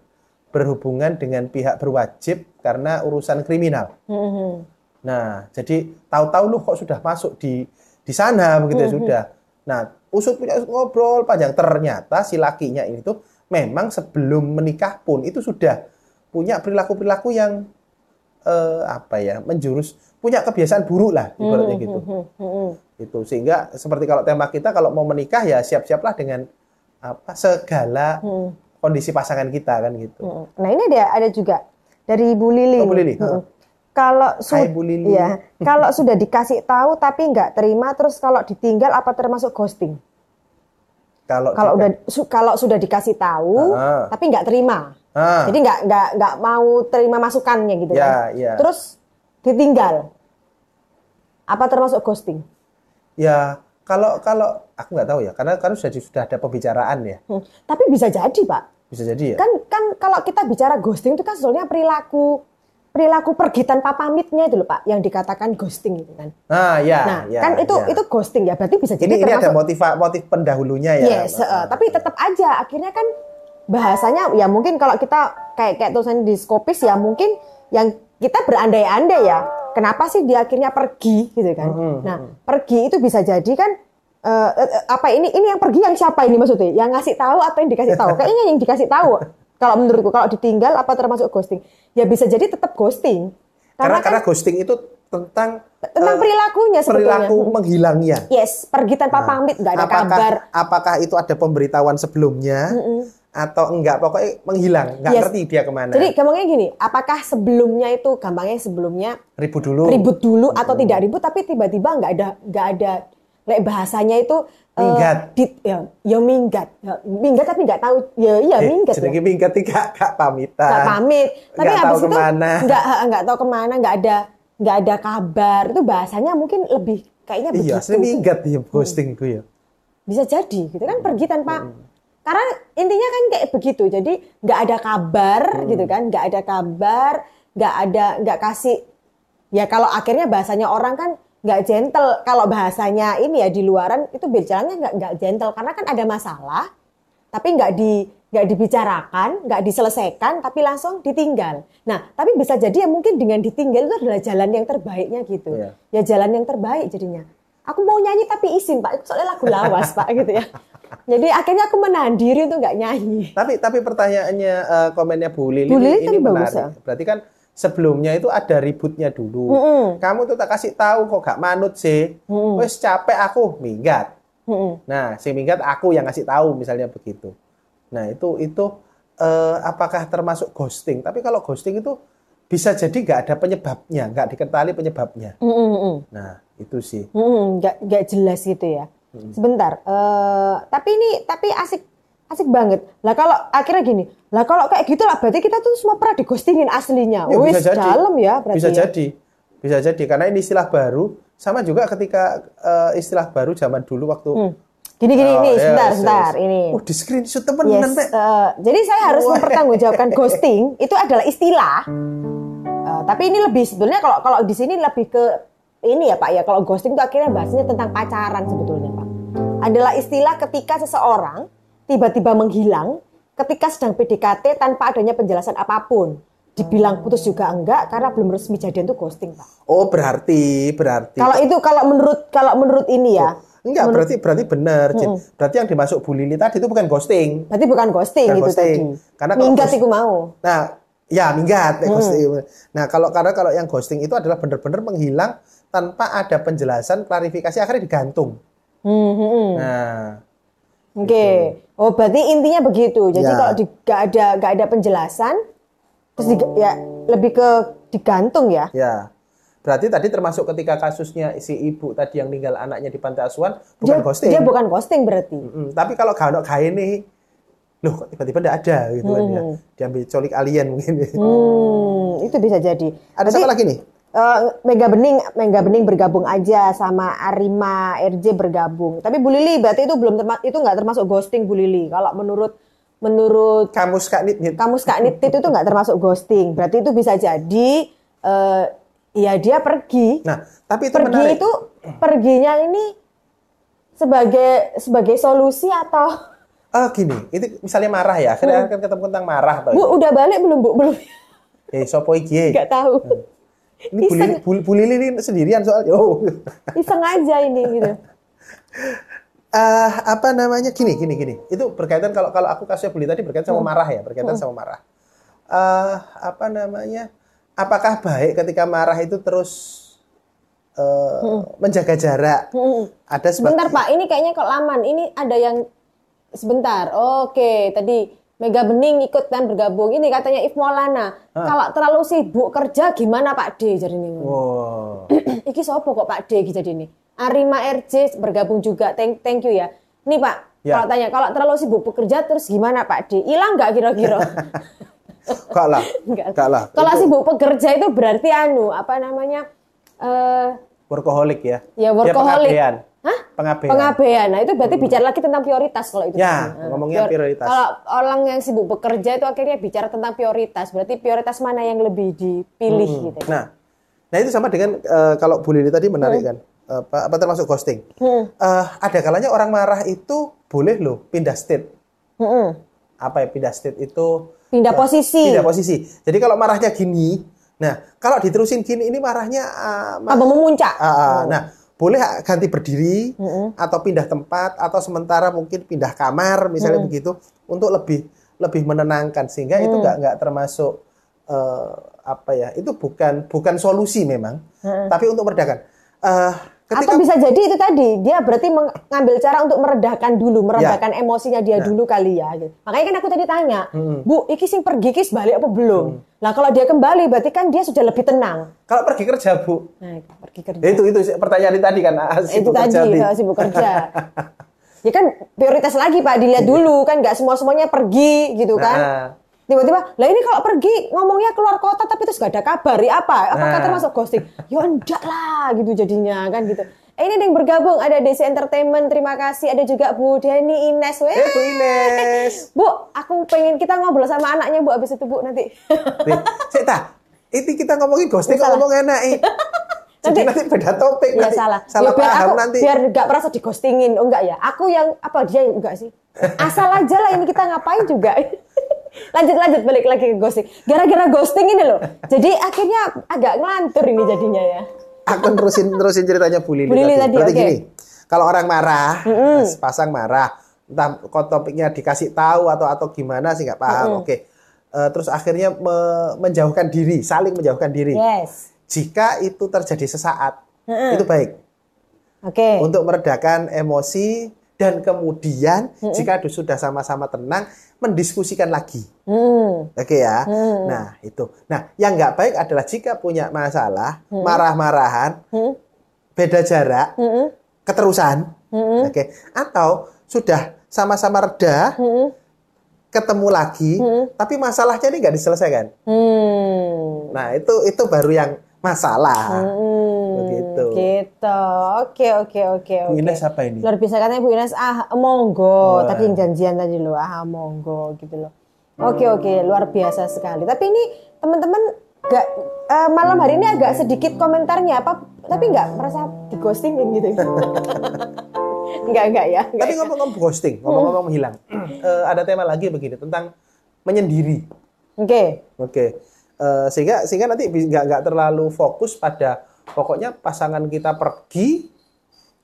Speaker 2: berhubungan dengan pihak berwajib karena urusan kriminal.
Speaker 1: Hmm.
Speaker 2: Nah, jadi tahu-tahu lu kok sudah masuk di di sana begitu ya sudah. Nah, usut punya ngobrol panjang ternyata si lakinya ini tuh memang sebelum menikah pun itu sudah punya perilaku-perilaku yang eh, apa ya menjurus punya kebiasaan buruk lah ibaratnya gitu.
Speaker 1: Hmm. Hmm.
Speaker 2: Itu sehingga seperti kalau tema kita kalau mau menikah ya siap-siaplah dengan apa segala
Speaker 1: Hmm.
Speaker 2: kondisi pasangan kita kan gitu.
Speaker 1: Hmm. Nah ini dia ada juga dari Bu Lili.
Speaker 2: Oh, Bu Lili.
Speaker 1: Hmm. Kalau su-
Speaker 2: Hai, Bu Lili.
Speaker 1: Iya. kalau sudah dikasih tahu tapi nggak terima, terus kalau ditinggal apa termasuk ghosting?
Speaker 2: Kalau
Speaker 1: Kalau
Speaker 2: kita-
Speaker 1: udah su- kalau sudah dikasih tahu
Speaker 2: Ah.
Speaker 1: tapi nggak terima,
Speaker 2: Ah.
Speaker 1: jadi nggak nggak nggak mau terima masukannya gitu
Speaker 2: Ya,
Speaker 1: kan?
Speaker 2: ya.
Speaker 1: Terus ditinggal, apa termasuk ghosting?
Speaker 2: Ya, kalau kalau aku nggak tahu ya, karena kan sudah sudah ada pembicaraan ya,
Speaker 1: Hmm. Tapi bisa jadi pak.
Speaker 2: bisa jadi ya.
Speaker 1: kan kan kalau kita bicara ghosting itu kan sebetulnya perilaku perilaku pergi tanpa pamitnya itu loh pak yang dikatakan ghosting itu kan
Speaker 2: Nah, ya,
Speaker 1: nah
Speaker 2: ya,
Speaker 1: kan itu
Speaker 2: ya.
Speaker 1: itu ghosting ya berarti bisa jadi
Speaker 2: ini ini ada motif motif pendahulunya ya.
Speaker 1: yes eh, tapi tetap aja akhirnya kan bahasanya ya mungkin kalau kita kayak kayak tulisan di skopis ya mungkin yang kita berandai-andai ya kenapa sih dia akhirnya pergi gitu kan? Nah pergi itu bisa jadi kan eh, eh, apa ini ini yang pergi yang siapa ini maksudnya? Yang ngasih tahu atau yang dikasih tahu? Kayaknya yang dikasih tahu kalau menurutku kalau ditinggal apa termasuk ghosting? Ya bisa jadi tetap ghosting.
Speaker 2: Karena
Speaker 1: karena,
Speaker 2: karena
Speaker 1: kan
Speaker 2: ghosting itu tentang
Speaker 1: tentang perilakunya sebetulnya.
Speaker 2: perilaku menghilangnya.
Speaker 1: yes pergi tanpa pamit nggak ada
Speaker 2: apakah,
Speaker 1: kabar.
Speaker 2: Apakah itu ada pemberitahuan sebelumnya atau enggak? Pokoknya menghilang, nggak
Speaker 1: Yes.
Speaker 2: ngerti dia ke mana.
Speaker 1: Jadi gampangnya gini, apakah sebelumnya itu gampangnya sebelumnya
Speaker 2: ribut dulu.
Speaker 1: ribut dulu atau tidak ribut tapi tiba-tiba nggak ada nggak ada like bahasanya itu eh,
Speaker 2: Minggat.
Speaker 1: di- ya, ya minggat, Ya, minggat tapi nggak tahu ya iya
Speaker 2: Eh,
Speaker 1: minggat
Speaker 2: Jadi
Speaker 1: ya.
Speaker 2: minggat tidak gak pamitan.
Speaker 1: Nggak pamit, tapi
Speaker 2: Nggak tahu
Speaker 1: itu
Speaker 2: ke mana.
Speaker 1: nggak nggak tahu ke mana, nggak ada nggak ada kabar itu bahasanya mungkin lebih kayaknya
Speaker 2: Iya,
Speaker 1: begitu.
Speaker 2: asli minggat ya ghosting itu ya.
Speaker 1: bisa jadi gitu kan pergi tanpa karena intinya kan kayak begitu jadi nggak ada kabar gitu kan nggak ada kabar nggak ada nggak kasih ya kalau akhirnya bahasanya orang kan nggak gentle kalau bahasanya ini ya di luaran itu bicaranya nggak nggak gentle karena kan ada masalah tapi nggak di nggak dibicarakan, nggak diselesaikan, tapi langsung ditinggal. Nah, tapi bisa jadi ya mungkin dengan ditinggal itu adalah jalan yang terbaiknya gitu.
Speaker 2: Iya.
Speaker 1: Ya jalan yang terbaik jadinya. Aku mau nyanyi tapi izin pak, soalnya lagu lawas pak gitu ya. Jadi akhirnya aku menahan diri untuk nggak nyanyi.
Speaker 2: Tapi tapi pertanyaannya eh, komennya Bu Lili
Speaker 1: Bu Lili
Speaker 2: ini
Speaker 1: bagus,
Speaker 2: menarik.
Speaker 1: ya?
Speaker 2: Berarti kan sebelumnya itu ada ributnya dulu.
Speaker 1: Mm-mm.
Speaker 2: Kamu tuh tak kasih tahu kok gak manut sih. Wes capek aku minggat.
Speaker 1: Mm-mm.
Speaker 2: Nah, si minggat aku yang ngasih tahu misalnya begitu. Nah, itu itu eh, apakah termasuk ghosting? Tapi kalau ghosting itu bisa jadi nggak ada penyebabnya, nggak diketahui penyebabnya.
Speaker 1: Mm-mm, mm-mm.
Speaker 2: Nah, itu sih.
Speaker 1: Hmm, nggak nggak jelas gitu ya. Sebentar. eh tapi ini tapi asik asik banget. Lah kalau akhirnya gini, lah kalau kayak gitu lah berarti kita tuh semua pernah digostingin aslinya.
Speaker 2: Ya,
Speaker 1: Wis dalam ya berarti.
Speaker 2: Bisa
Speaker 1: ya.
Speaker 2: jadi. Bisa jadi karena ini istilah baru sama juga ketika eh, istilah baru zaman dulu waktu
Speaker 1: Hmm. Gini gini
Speaker 2: Oh,
Speaker 1: ini
Speaker 2: yes,
Speaker 1: sebentar
Speaker 2: yes.
Speaker 1: sebentar ini.
Speaker 2: Oh, di screenshot
Speaker 1: Yes,
Speaker 2: temenan, Pak.
Speaker 1: eh, jadi saya harus mempertanggungjawabkan ghosting itu adalah istilah. Eh, tapi ini lebih sebetulnya kalau kalau di sini lebih ke ini ya Pak ya. Kalau ghosting itu akhirnya bahasnya tentang pacaran sebetulnya Pak. Adalah istilah ketika seseorang tiba-tiba menghilang ketika sedang PDKT tanpa adanya penjelasan apa pun. Dibilang putus juga enggak karena belum resmi jadian itu ghosting Pak.
Speaker 2: Oh, berarti berarti
Speaker 1: Kalau itu kalau menurut kalau menurut ini ya.
Speaker 2: Enggak, berarti berarti benar, Cin. Berarti yang dimasuk Bu Lili tadi itu bukan ghosting.
Speaker 1: Berarti bukan ghosting
Speaker 2: Bukan
Speaker 1: itu
Speaker 2: ghosting.
Speaker 1: tadi.
Speaker 2: Karena kalau
Speaker 1: Minggat iku mau.
Speaker 2: Nah, ya minggat ya, ghosting. Nah, kalau karena kalau yang ghosting itu adalah benar-benar menghilang tanpa ada penjelasan, klarifikasi akhirnya digantung.
Speaker 1: Hmm, hmm, hmm.
Speaker 2: Nah,
Speaker 1: Oke. Oh, berarti intinya begitu. Jadi
Speaker 2: Ya.
Speaker 1: kalau di, gak ada gak ada penjelasan, terus di- ya lebih ke digantung ya.
Speaker 2: ya. Berarti tadi termasuk ketika kasusnya si ibu tadi yang tinggal anaknya di panti asuhan bukan
Speaker 1: Dia,
Speaker 2: ghosting.
Speaker 1: dia bukan ghosting berarti.
Speaker 2: Mm, tapi kalau gak ada kain nih, loh kok tiba-tiba tidak ada gitu kan ya. Diambil colik alien mungkin.
Speaker 1: Hmm, itu bisa jadi.
Speaker 2: Ada
Speaker 1: Berarti,
Speaker 2: siapa lagi nih?
Speaker 1: Eh, Mega Bening, Mega Bening bergabung aja sama Arima RJ bergabung. Tapi Bu Lili berarti itu belum terma- itu nggak termasuk ghosting Bu Lili. Kalau menurut menurut
Speaker 2: Kamus Kak Nit Nit.
Speaker 1: kamus Kak Nit itu nggak termasuk ghosting. Berarti itu bisa jadi eh, ya dia pergi.
Speaker 2: Nah, tapi itu
Speaker 1: pergi
Speaker 2: menarik.
Speaker 1: itu perginya ini sebagai sebagai solusi atau
Speaker 2: Oh gini, itu misalnya marah ya, akhirnya kan ketemu tentang marah
Speaker 1: Bu udah balik belum Bu? Belum.
Speaker 2: Eh, sopo iki?
Speaker 1: Nggak tahu.
Speaker 2: Ini Bu Bu, Bu Lili ini sendirian soalnya. Oh.
Speaker 1: Iseng aja ini gitu.
Speaker 2: Eh, apa namanya? Gini, gini, gini. Itu berkaitan kalau kalau aku kasusnya Bu Lili tadi berkaitan sama
Speaker 1: Hmm.
Speaker 2: marah ya, berkaitan sama marah. Eh, apa namanya? Apakah baik ketika marah itu terus eh, menjaga jarak?
Speaker 1: Hmm.
Speaker 2: Ada
Speaker 1: Sebentar Pak, ini kayaknya kok laman. Ini ada yang sebentar. Oke, tadi Mega Bening ikut dan bergabung. Ini katanya If Maulana. Kalau terlalu sibuk kerja gimana Pak D jadi ini?
Speaker 2: Wow.
Speaker 1: Iki sopo kok Pak D jadi ini? Arima RJ bergabung juga. Thank, thank you ya. Nih Pak,
Speaker 2: Ya.
Speaker 1: kalau tanya kalau terlalu sibuk bekerja terus gimana Pak D? Hilang nggak kira-kira?
Speaker 2: Kak lah.
Speaker 1: Enggak.
Speaker 2: Lah.
Speaker 1: Kalau sibuk bekerja itu berarti anu apa namanya? Eh
Speaker 2: workaholic ya.
Speaker 1: ya workaholic.
Speaker 2: pengabdian.
Speaker 1: Hah?
Speaker 2: Pengabdian.
Speaker 1: Pengabdian. Nah, itu berarti bicara lagi tentang prioritas kalau itu.
Speaker 2: Ya,
Speaker 1: Nah,
Speaker 2: ngomongnya prioritas.
Speaker 1: Kalau orang yang sibuk bekerja itu akhirnya bicara tentang prioritas. Berarti prioritas mana yang lebih dipilih gitu.
Speaker 2: Nah, nah itu sama dengan eh, kalau Bu Lili tadi menarik kan, apa, apa termasuk ghosting.
Speaker 1: Hmm.
Speaker 2: Eh, ada kalanya orang marah itu boleh loh pindah state.
Speaker 1: Mm-mm.
Speaker 2: Apa ya pindah state itu?
Speaker 1: Pindah posisi.
Speaker 2: Pindah posisi. Jadi kalau marahnya gini, nah kalau diterusin gini ini marahnya ah, ma-
Speaker 1: Apa memuncak?
Speaker 2: ah, ah, nah boleh ganti berdiri atau pindah tempat atau sementara mungkin pindah kamar misalnya begitu untuk lebih lebih menenangkan. Sehingga itu
Speaker 1: Mm.
Speaker 2: nggak nggak termasuk eh, apa ya itu bukan bukan solusi memang. Tapi untuk meredakan Eh, ketika
Speaker 1: Atau bisa jadi itu tadi dia berarti mengambil cara untuk meredakan dulu,
Speaker 2: Ya.
Speaker 1: meredakan emosinya dia dulu kali ya. gitu. Makanya kan aku tadi tanya, Bu, iki sing pergi kis balik apa belum? Nah kalau dia kembali berarti kan dia sudah lebih tenang.
Speaker 2: kalau pergi kerja bu
Speaker 1: Nah, pergi kerja.
Speaker 2: Ya, itu itu pertanyaan tadi kan ah,
Speaker 1: itu
Speaker 2: sibuk
Speaker 1: tadi
Speaker 2: kerja, Bi.
Speaker 1: eh, sibuk kerja. ya kan prioritas lagi Pak dilihat dulu kan nggak semua semuanya pergi gitu kan.
Speaker 2: Nah.
Speaker 1: Tiba-tiba, lah ini kalau pergi ngomongnya keluar kota tapi terus gak ada kabar, ya apa? Apakah
Speaker 2: Nah.
Speaker 1: termasuk ghosting? Ya enggak lah gitu jadinya kan gitu. Eh, ini ada yang bergabung, ada DC Entertainment, terima kasih. Ada juga Bu Deni Ines. Weh.
Speaker 2: Eh Bu Ines.
Speaker 1: Bu, aku pengen kita ngobrol sama anaknya Bu abis itu Bu nanti.
Speaker 2: Nih, Sik ta. Itu kita ngomongin ghosting
Speaker 1: salah.
Speaker 2: ngomong enak eh. Jadi
Speaker 1: Nanti-
Speaker 2: nanti beda topik
Speaker 1: ya
Speaker 2: nanti.
Speaker 1: salah.
Speaker 2: Salah
Speaker 1: Ya, biar
Speaker 2: paham
Speaker 1: aku,
Speaker 2: nanti.
Speaker 1: Biar nggak merasa di ghostingin. Oh enggak ya? Aku yang apa dia yang enggak sih? Asal aja lah ini kita ngapain juga. Lanjut lanjut balik lagi ke ghosting. Gara-gara ghosting ini loh. Jadi akhirnya agak ngelantur ini jadinya ya.
Speaker 2: Aku terusin terusin ceritanya Bu Lili,
Speaker 1: Bu Lili tadi,
Speaker 2: Berarti
Speaker 1: oke.
Speaker 2: gini, kalau orang marah, pasang marah, entah kok topiknya dikasih tahu atau atau gimana sih nggak paham. Oke. Eh, terus akhirnya me- menjauhkan diri, saling menjauhkan diri.
Speaker 1: Yes.
Speaker 2: Jika itu terjadi sesaat, itu baik
Speaker 1: Oke.
Speaker 2: untuk meredakan emosi dan kemudian jika sudah sama-sama tenang mendiskusikan lagi.
Speaker 1: Hmm.
Speaker 2: Oke ya. Nah, itu. Nah, yang nggak baik adalah jika punya masalah, marah-marahan, beda jarak, keterusan. Oke. Atau sudah sama-sama reda, ketemu lagi, tapi masalahnya ini nggak diselesaikan.
Speaker 1: Hmm.
Speaker 2: Nah, itu itu baru yang masalah.
Speaker 1: Hmm.
Speaker 2: Begitu.
Speaker 1: Gitu. Oke, oke, oke,
Speaker 2: Bu
Speaker 1: oke.
Speaker 2: Ines apa ini?
Speaker 1: Luar biasa katanya Bu Ines, ah monggo. Tadi yang janjian tadi loh, ah monggo gitu loh. Oke, oke, luar biasa sekali. Tapi ini teman-teman gak eh, malam hari ini agak sedikit komentarnya apa tapi nggak merasa di ghosting gitu. Enggak, enggak ya. enggak
Speaker 2: Tapi
Speaker 1: ya.
Speaker 2: ngomong-ngomong ghosting, ngomong-ngomong menghilang, eh, ada tema lagi begini tentang menyendiri.
Speaker 1: Oke.
Speaker 2: Oke, Eh, sehingga sehingga nanti nggak nggak terlalu fokus pada pokoknya pasangan kita pergi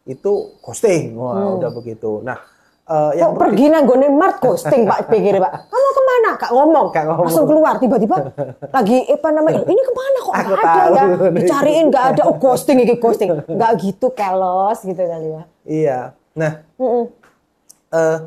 Speaker 2: itu ghosting, wah udah begitu. Nah, eh, yang
Speaker 1: Kok pergi nanggone mart ghosting Pak pikir Pak. Kamu ke mana? Kak ngomong.
Speaker 2: Kak ngomong.
Speaker 1: Langsung keluar tiba-tiba lagi apa namanya? Ini ke mana kok
Speaker 2: Aku
Speaker 1: nggak ada ya? Dicariin nggak ada. Oh ghosting ini ghosting. Nggak gitu kelos gitu kali ya.
Speaker 2: iya, nah
Speaker 1: Mm-mm.
Speaker 2: eh,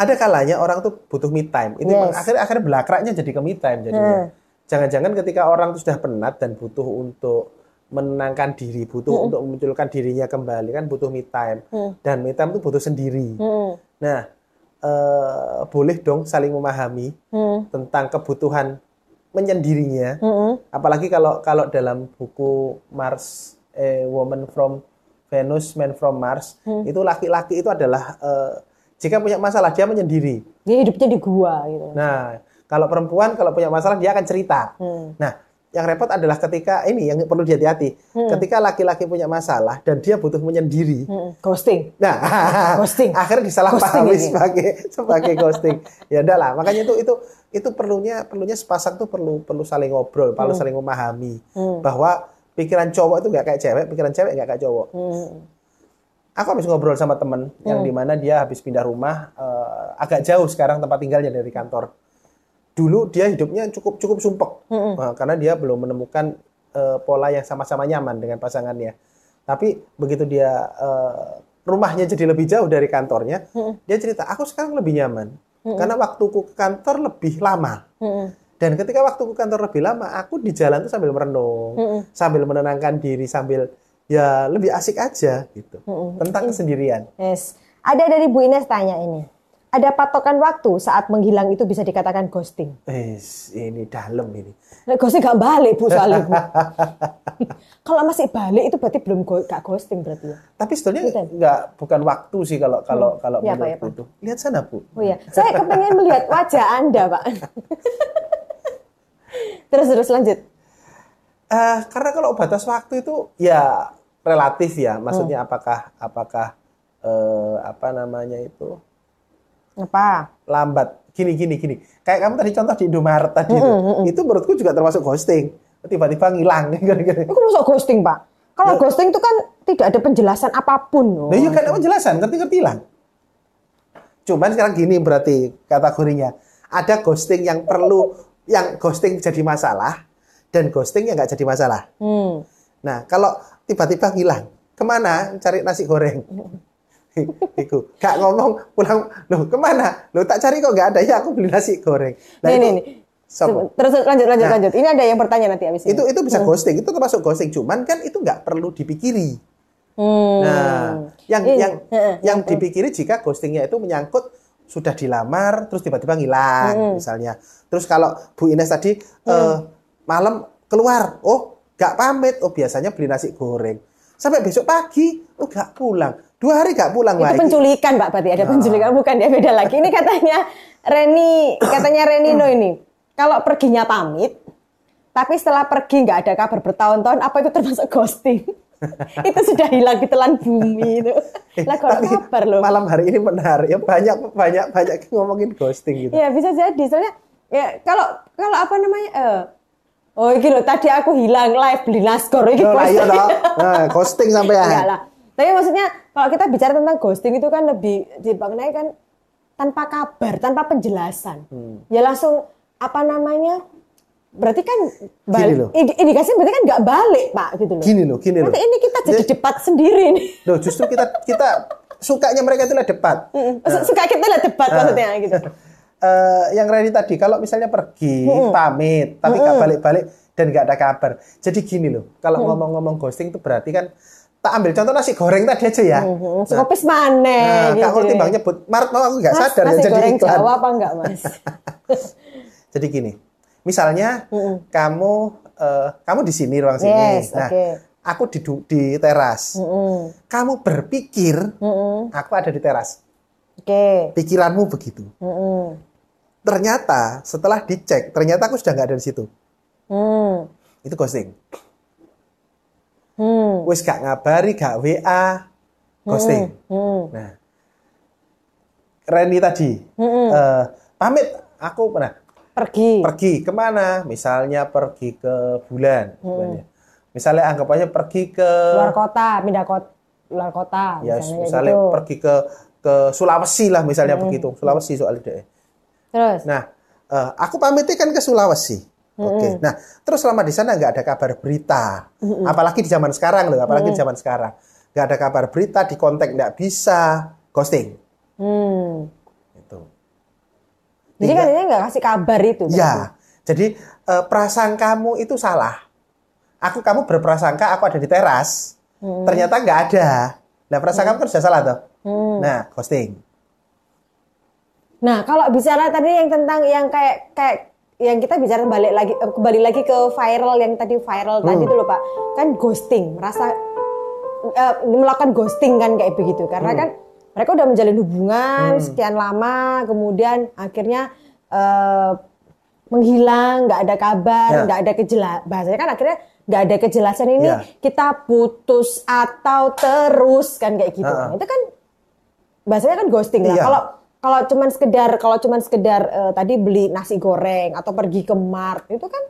Speaker 2: ada kalanya orang tuh butuh me time. Itu
Speaker 1: Yes.
Speaker 2: akhirnya akhirnya belakraknya jadi ke me time jadinya. Jangan-jangan ketika orang tuh sudah penat dan butuh untuk menenangkan diri, butuh untuk memunculkan dirinya kembali kan butuh me time. Dan me time itu butuh sendiri.
Speaker 1: Mm-mm.
Speaker 2: Nah, eh, boleh dong saling memahami
Speaker 1: Mm.
Speaker 2: tentang kebutuhan menyendirinya.
Speaker 1: Mm-mm.
Speaker 2: Apalagi kalau kalau dalam buku Mars, eh, Woman from Venus, Man from Mars, itu laki-laki itu adalah eh, jika punya masalah dia menyendiri.
Speaker 1: Dia hidupnya di gua gitu.
Speaker 2: Nah, kalau perempuan kalau punya masalah dia akan cerita.
Speaker 1: Hmm.
Speaker 2: Nah, yang repot adalah ketika ini yang perlu dihati-hati. Ketika laki-laki punya masalah dan dia butuh menyendiri,
Speaker 1: Mm-mm. Ghosting.
Speaker 2: Nah,
Speaker 1: Ghosting.
Speaker 2: akhirnya disalahpahami sebagai sebagai ghosting. Ya udahlah, makanya itu itu itu perlunya perlunya sepasang tuh perlu perlu saling ngobrol, perlu saling memahami bahwa pikiran cowok itu nggak kayak cewek, pikiran cewek nggak kayak cowok.
Speaker 1: Mm.
Speaker 2: Aku habis ngobrol sama temen yang di mana dia habis pindah rumah eh, agak jauh sekarang tempat tinggalnya dari kantor. Dulu dia hidupnya cukup cukup sumpek Nah, karena dia belum menemukan eh, pola yang sama-sama nyaman dengan pasangannya. Tapi begitu dia eh, rumahnya jadi lebih jauh dari kantornya, dia cerita aku sekarang lebih nyaman karena waktuku ke kantor lebih lama.
Speaker 1: Mm-mm.
Speaker 2: Dan ketika waktuku ke kantor lebih lama, aku di jalan tuh sambil merenung, sambil menenangkan diri, sambil ya lebih asik aja gitu tentang kesendirian.
Speaker 1: Yes. Ada dari Bu Ines tanya ini. Ada patokan waktu saat menghilang itu bisa dikatakan ghosting.
Speaker 2: Eh, ini dalam ini.
Speaker 1: Nah, ghosting gak balik Bu soalnya Bu. Kalau masih balik itu berarti belum go- gak ghosting berarti ya.
Speaker 2: Tapi sebetulnya
Speaker 1: Betul.
Speaker 2: nggak bukan waktu sih kalau kalau kalau
Speaker 1: Ya, Pak, ya,
Speaker 2: menurutku
Speaker 1: Pak.
Speaker 2: itu. Lihat sana bu.
Speaker 1: Oh iya, saya kepengen melihat wajah Anda, Pak. terus terus lanjut.
Speaker 2: Eh, karena kalau batas waktu itu ya relatif ya. Maksudnya
Speaker 1: Hmm.
Speaker 2: apakah apakah eh, apa namanya itu
Speaker 1: Apa?
Speaker 2: lambat gini gini gini. Kayak kamu tadi contoh di Indomaret tadi itu.
Speaker 1: Hmm,
Speaker 2: Itu menurutku juga termasuk ghosting. Tiba-tiba ngilang.
Speaker 1: Itu masuk ghosting, Pak. Kalau ghosting itu kan tidak ada penjelasan apa pun.
Speaker 2: Nah, iya kan penjelasan, ngerti-ngerti hilang. Cuman sekarang gini berarti kategorinya. Ada ghosting yang perlu, yang ghosting jadi masalah, dan ghosting yang nggak jadi masalah.
Speaker 1: Hmm.
Speaker 2: Nah, kalau tiba-tiba hilang, ke mana cari nasi goreng? Iku, gak ngomong pulang, loh ke mana? Loh tak cari kok nggak ada, ya aku beli nasi goreng. Nah,
Speaker 1: nih,
Speaker 2: itu,
Speaker 1: nih, nih.
Speaker 2: Sopo?
Speaker 1: Terus lanjut lanjut
Speaker 2: Nah.
Speaker 1: lanjut. Ini ada yang bertanya nanti abis ini.
Speaker 2: itu itu bisa ghosting, itu termasuk ghosting. Cuman kan itu nggak perlu dipikiri.
Speaker 1: Hmm.
Speaker 2: Nah, yang
Speaker 1: Ini,
Speaker 2: yang
Speaker 1: heeh,
Speaker 2: yang dipikiri jika ghostingnya itu menyangkut sudah dilamar terus tiba-tiba ngilang misalnya. Terus kalau Bu Ines tadi eh, malam keluar, oh gak pamit, oh biasanya beli nasi goreng. Sampai besok pagi, oh gak pulang. Dua hari gak pulang
Speaker 1: itu penculikan, Pak. Berarti ada penculikan, bukan ya beda lagi. Ini katanya Reni, katanya Renino ini. Kalau perginya pamit, tapi setelah pergi nggak ada kabar bertahun-tahun, apa itu termasuk ghosting? itu sudah hilang di telan bumi itu. Lah kalau kabar loh.
Speaker 2: Malam hari ini menarik ya banyak banyak banyak ngomongin ghosting gitu.
Speaker 1: Ya bisa jadi soalnya ya kalau kalau apa namanya eh oh iki loh tadi aku hilang live beli naskor iki
Speaker 2: Oh, iya. Nah, ghosting sampai ya.
Speaker 1: Enggak lah. Tapi maksudnya kalau kita bicara tentang ghosting itu kan lebih dimaknai kan tanpa kabar, tanpa penjelasan.
Speaker 2: Hmm.
Speaker 1: Ya langsung apa namanya? Berarti kan balik
Speaker 2: loh.
Speaker 1: indi- indikasi berarti kan nggak balik, Pak, gitu loh.
Speaker 2: Gini loh, gini loh.
Speaker 1: Nanti ini kita jadi debat sendiri nih.
Speaker 2: Loh, justru kita kita sukanya mereka itu lah debat.
Speaker 1: Maksud- Suka kita lah debat
Speaker 2: Nah.
Speaker 1: maksudnya gitu.
Speaker 2: Eh, yang Reni tadi, kalau misalnya pergi, pamit, tapi nggak balik-balik dan nggak ada kabar. Jadi gini loh, kalau ngomong-ngomong ghosting itu berarti kan, tak ambil contoh nasi goreng tadi aja ya.
Speaker 1: Hmm, Sekopis mana
Speaker 2: Nah,
Speaker 1: gitu.
Speaker 2: Kak timbang nyebut, Maret mau aku nggak sadar ya
Speaker 1: nasi
Speaker 2: jadi
Speaker 1: goreng
Speaker 2: iklan.
Speaker 1: Jawa apa enggak, Mas?
Speaker 2: Jadi gini, misalnya kamu eh, kamu di sini ruang sini,
Speaker 1: Yes,
Speaker 2: nah
Speaker 1: oke.
Speaker 2: aku di di teras,
Speaker 1: Mm-mm.
Speaker 2: kamu berpikir
Speaker 1: Mm-mm.
Speaker 2: aku ada di teras,
Speaker 1: Oke.
Speaker 2: pikiranmu begitu.
Speaker 1: Mm-mm.
Speaker 2: Ternyata setelah dicek, ternyata aku sudah nggak ada di situ.
Speaker 1: Hmm.
Speaker 2: Itu ghosting.
Speaker 1: Hmm.
Speaker 2: Wis gak ngabari, gak WA, ghosting.
Speaker 1: Hmm.
Speaker 2: Nah, Reni tadi, eh, pamit, aku pernah
Speaker 1: Pergi.
Speaker 2: pergi ke mana? Misalnya pergi ke bulan, ya. Misalnya anggap aja pergi ke
Speaker 1: Luar kota, pindah kota. Luar kota.
Speaker 2: ya
Speaker 1: misalnya,
Speaker 2: misalnya
Speaker 1: gitu.
Speaker 2: pergi ke ke Sulawesi lah misalnya begitu. Sulawesi soal ide.
Speaker 1: Terus.
Speaker 2: Nah, eh, aku pamitnya kan ke Sulawesi. Oke. Nah, terus selama di sana nggak ada kabar berita. Apalagi di zaman sekarang loh, apalagi di zaman sekarang. Nggak ada kabar berita, di kontak nggak bisa, ghosting.
Speaker 1: Hmm.
Speaker 2: Gitu.
Speaker 1: Jadi kan ini nggak kasih kabar itu. berarti?
Speaker 2: Ya, jadi eh, perasaan kamu itu salah. Aku kamu berprasangka aku ada di teras, ternyata nggak ada. Nah, perasaan kamu kan sudah salah tuh. Nah, ghosting.
Speaker 1: Nah, kalau bicara tadi yang tentang yang kayak kayak yang kita bicara balik lagi eh, kembali lagi ke viral yang tadi viral tadi itu loh Pak. Kan ghosting, merasa eh, melakukan ghosting kan kayak begitu. Karena kan mereka udah menjalin hubungan sekian lama, kemudian akhirnya eh, menghilang, nggak ada kabar,
Speaker 2: Ya.
Speaker 1: nggak ada kejelasan. Bahasanya kan akhirnya nggak ada kejelasan ini
Speaker 2: Ya.
Speaker 1: kita putus atau terus kan kayak gitu.
Speaker 2: Ha-ha.
Speaker 1: Nah, itu kan bahasanya kan ghosting lah.
Speaker 2: Iya.
Speaker 1: Kalau kalau cuman sekedar kalau cuman sekedar eh, tadi beli nasi goreng atau pergi ke mart itu kan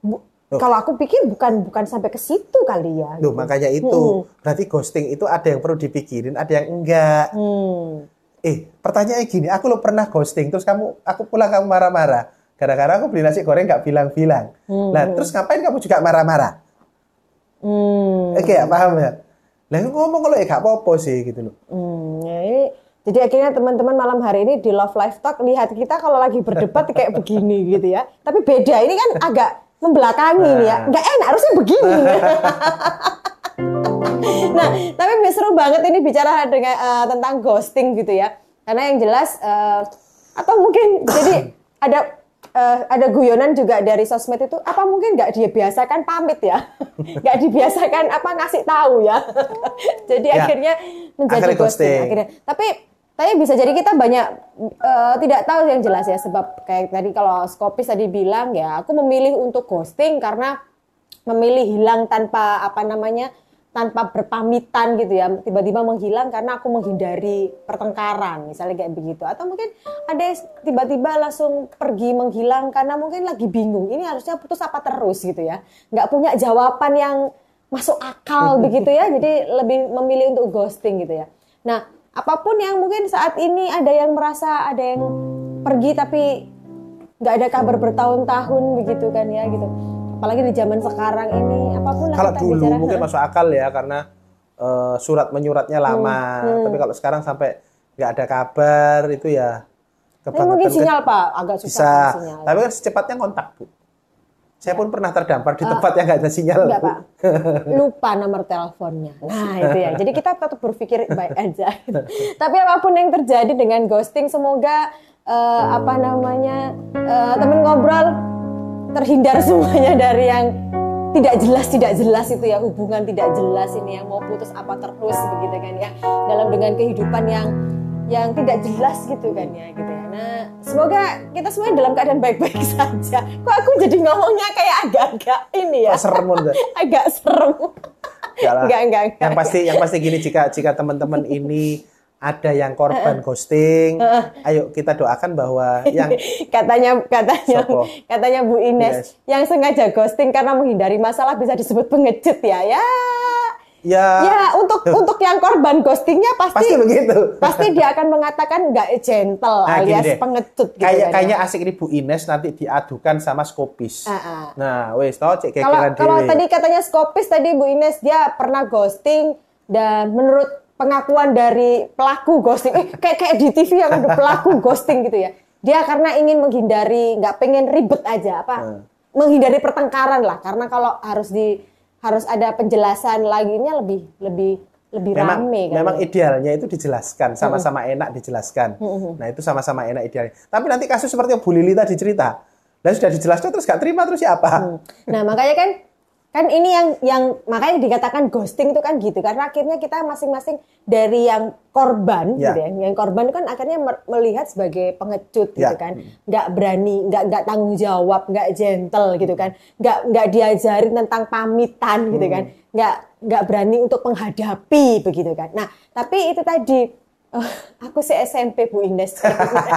Speaker 1: bu-
Speaker 2: Loh.
Speaker 1: kalau aku pikir bukan bukan sampai ke situ kali ya.
Speaker 2: Loh, makanya itu. Berarti ghosting itu ada yang perlu dipikirin, ada yang enggak.
Speaker 1: Hmm.
Speaker 2: Eh, pertanyaannya gini, aku lo pernah ghosting, terus kamu, aku pulang kamu marah-marah. Gara-gara aku beli nasi goreng nggak bilang-bilang. Nah, terus ngapain kamu juga marah-marah?
Speaker 1: Hmm.
Speaker 2: Oke, ya, paham ya? Lah ngomong kalau ya gak apa-apa sih gitu loh.
Speaker 1: Hmm, ya jadi akhirnya teman-teman malam hari ini di Love Life Talk lihat kita kalau lagi berdebat kayak begini gitu ya. Tapi beda ini kan agak membelakangi nih ya. Nggak enak harusnya begini. nah, tapi seru banget ini bicara dengan eh, tentang ghosting gitu ya. Karena yang jelas eh, atau mungkin jadi ada eh, ada guyonan juga dari sosmed itu apa mungkin nggak dibiasakan pamit ya nggak dibiasakan apa ngasih tahu ya jadi
Speaker 2: Ya,
Speaker 1: akhirnya menjadi
Speaker 2: akhirnya
Speaker 1: ghosting.
Speaker 2: ghosting.
Speaker 1: akhirnya tapi tapi bisa jadi kita banyak eh, tidak tahu yang jelas ya sebab kayak tadi kalau Skopis tadi bilang ya aku memilih untuk ghosting karena memilih hilang tanpa apa namanya tanpa berpamitan gitu ya. Tiba-tiba menghilang karena aku menghindari pertengkaran misalnya kayak begitu. Atau mungkin ada tiba-tiba langsung pergi menghilang karena mungkin lagi bingung ini harusnya putus apa terus gitu ya. Nggak punya jawaban yang masuk akal begitu ya jadi lebih memilih untuk ghosting gitu ya. Nah apa pun yang mungkin saat ini ada yang merasa ada yang pergi tapi nggak ada kabar bertahun-tahun begitu kan ya gitu. Apalagi di zaman sekarang ini apa pun lah
Speaker 2: Kalau
Speaker 1: kita
Speaker 2: dulu
Speaker 1: bicara.
Speaker 2: mungkin masuk akal ya karena eh, surat menyuratnya lama,
Speaker 1: Hmm,
Speaker 2: tapi kalau sekarang sampai nggak ada kabar itu ya
Speaker 1: tapi mungkin sinyal pak. Agak susah
Speaker 2: bisa.
Speaker 1: kan sinyal.
Speaker 2: Tapi kan secepatnya kontak bu. Saya pun pernah terdampar di tempat yang nggak ada sinyal.
Speaker 1: Enggak pak. Lupa nomor teleponnya. Nah itu ya. Jadi kita tetap berpikir baik aja. Tapi apa pun yang terjadi dengan ghosting semoga eh, apa namanya eh, temen ngobrol terhindar semuanya dari yang tidak jelas tidak jelas itu ya. Hubungan tidak jelas ini yang mau putus apa terus begitu kan ya. Dalam dengan kehidupan yang yang tidak jelas gitu kan ya gitu ya nah semoga kita semuanya dalam keadaan baik-baik saja kok aku jadi ngomongnya kayak agak-agak ini ya
Speaker 2: Kok serem
Speaker 1: agak serem
Speaker 2: Enggak.
Speaker 1: Enggak, enggak, enggak.
Speaker 2: Yang pasti yang pasti gini jika jika teman-teman ini ada yang korban ghosting, ayo kita doakan bahwa yang
Speaker 1: katanya katanya
Speaker 2: Sopo?
Speaker 1: katanya Bu Ines
Speaker 2: Yes.
Speaker 1: yang sengaja ghosting karena menghindari masalah bisa disebut pengecut ya ya
Speaker 2: ya
Speaker 1: ya untuk untuk yang korban ghostingnya pasti
Speaker 2: pasti begitu.
Speaker 1: pasti dia akan mengatakan nggak gentle
Speaker 2: Nah,
Speaker 1: alias
Speaker 2: deh.
Speaker 1: pengecut gitu
Speaker 2: Kayak
Speaker 1: kan ya.
Speaker 2: kayaknya asik ini Bu Ines nanti diadukan sama Skopis.
Speaker 1: Ah.
Speaker 2: Nah, wes tau cek
Speaker 1: kalau kalau tadi katanya skopis tadi Bu Ines dia pernah ghosting dan menurut pengakuan dari pelaku ghosting eh, kayak kayak di TV yang ada pelaku ghosting gitu ya dia karena ingin menghindari nggak pengen ribet aja apa
Speaker 2: Hmm.
Speaker 1: menghindari pertengkaran lah karena kalau harus di harus ada penjelasan laginya lebih lebih lebih
Speaker 2: memang
Speaker 1: rame kan
Speaker 2: memang idealnya itu dijelaskan sama-sama enak dijelaskan. Nah, itu sama-sama enak idealnya. Tapi nanti kasus seperti yang Bu Lili tadi cerita. Dan sudah dijelaskan terus gak terima terus siapa?
Speaker 1: Nah, makanya kan kan ini yang yang makanya dikatakan ghosting itu kan gitu karena akhirnya kita masing-masing dari yang korban
Speaker 2: Ya.
Speaker 1: gitu ya. Yang korban kan akhirnya melihat sebagai pengecut gitu
Speaker 2: Ya.
Speaker 1: kan. nggak berani, nggak nggak tanggung jawab, nggak gentle gitu kan. nggak nggak diajarin tentang pamitan gitu kan. nggak nggak berani untuk menghadapi begitu kan. Nah, tapi itu tadi oh, aku si SMP Bu Ines.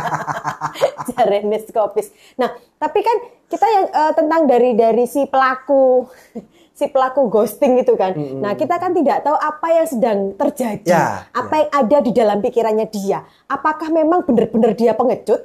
Speaker 1: Jarenes Kopis. Nah, tapi kan kita yang eh, tentang dari dari si pelaku si pelaku ghosting itu kan. Nah, kita kan tidak tahu apa yang sedang terjadi,
Speaker 2: Ya,
Speaker 1: apa yang ada di dalam pikirannya dia. Apakah memang benar-benar dia pengecut?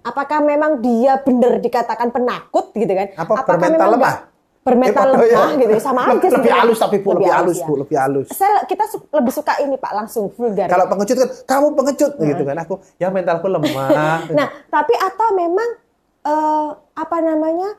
Speaker 1: Apakah memang dia benar dikatakan penakut gitu kan?
Speaker 2: Apa
Speaker 1: Apakah memang
Speaker 2: lemah?
Speaker 1: Bermental
Speaker 2: Eh,
Speaker 1: lemah gitu, sama aja
Speaker 2: Lebih
Speaker 1: sebenarnya.
Speaker 2: halus tapi Bu, lebih halus,
Speaker 1: ya.
Speaker 2: Bu, lebih halus.
Speaker 1: Saya kita su- lebih suka ini Pak langsung vulgar.
Speaker 2: Kalau pengecut kan kamu pengecut gitu kan. Aku ya mentalku lemah.
Speaker 1: Nah, tapi atau memang eh, apa namanya?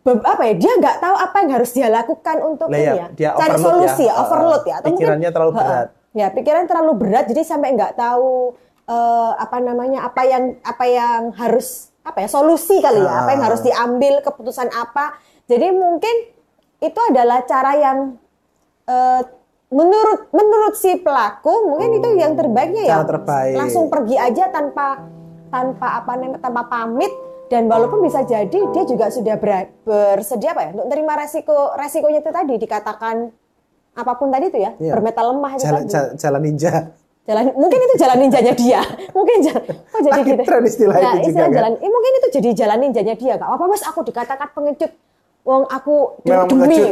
Speaker 1: be- apa ya? Dia nggak tahu apa yang harus dia lakukan untuk
Speaker 2: Lah
Speaker 1: ini
Speaker 2: ya,
Speaker 1: ya,
Speaker 2: dia
Speaker 1: cari
Speaker 2: overload
Speaker 1: solusi
Speaker 2: ya.
Speaker 1: ya, overload ya. Atau
Speaker 2: Pikirannya terlalu
Speaker 1: Ha-ha.
Speaker 2: berat.
Speaker 1: Ya, pikiran terlalu berat, jadi sampai nggak tahu eh, apa namanya, apa yang apa yang harus apa ya solusi kali ya, apa yang harus diambil, keputusan apa. Jadi mungkin itu adalah cara yang eh, menurut menurut si pelaku mungkin itu yang terbaiknya ya
Speaker 2: Cara terbaik.
Speaker 1: langsung pergi aja tanpa tanpa apa namanya tanpa pamit dan walaupun bisa jadi dia juga sudah ber- bersedia apa ya untuk terima resiko resikonya itu tadi dikatakan apa pun tadi itu ya
Speaker 2: Iya.
Speaker 1: lemah itu
Speaker 2: Jalan,
Speaker 1: tadi.
Speaker 2: jalan, jalan ninja.
Speaker 1: jalan mungkin itu jalan ninjanya dia mungkin jalan kok jadi gitu
Speaker 2: tren istilah itu juga,
Speaker 1: istilah
Speaker 2: kan?
Speaker 1: jalan eh, mungkin itu jadi jalan ninjanya dia gak apa mas aku dikatakan pengecut Wong aku demi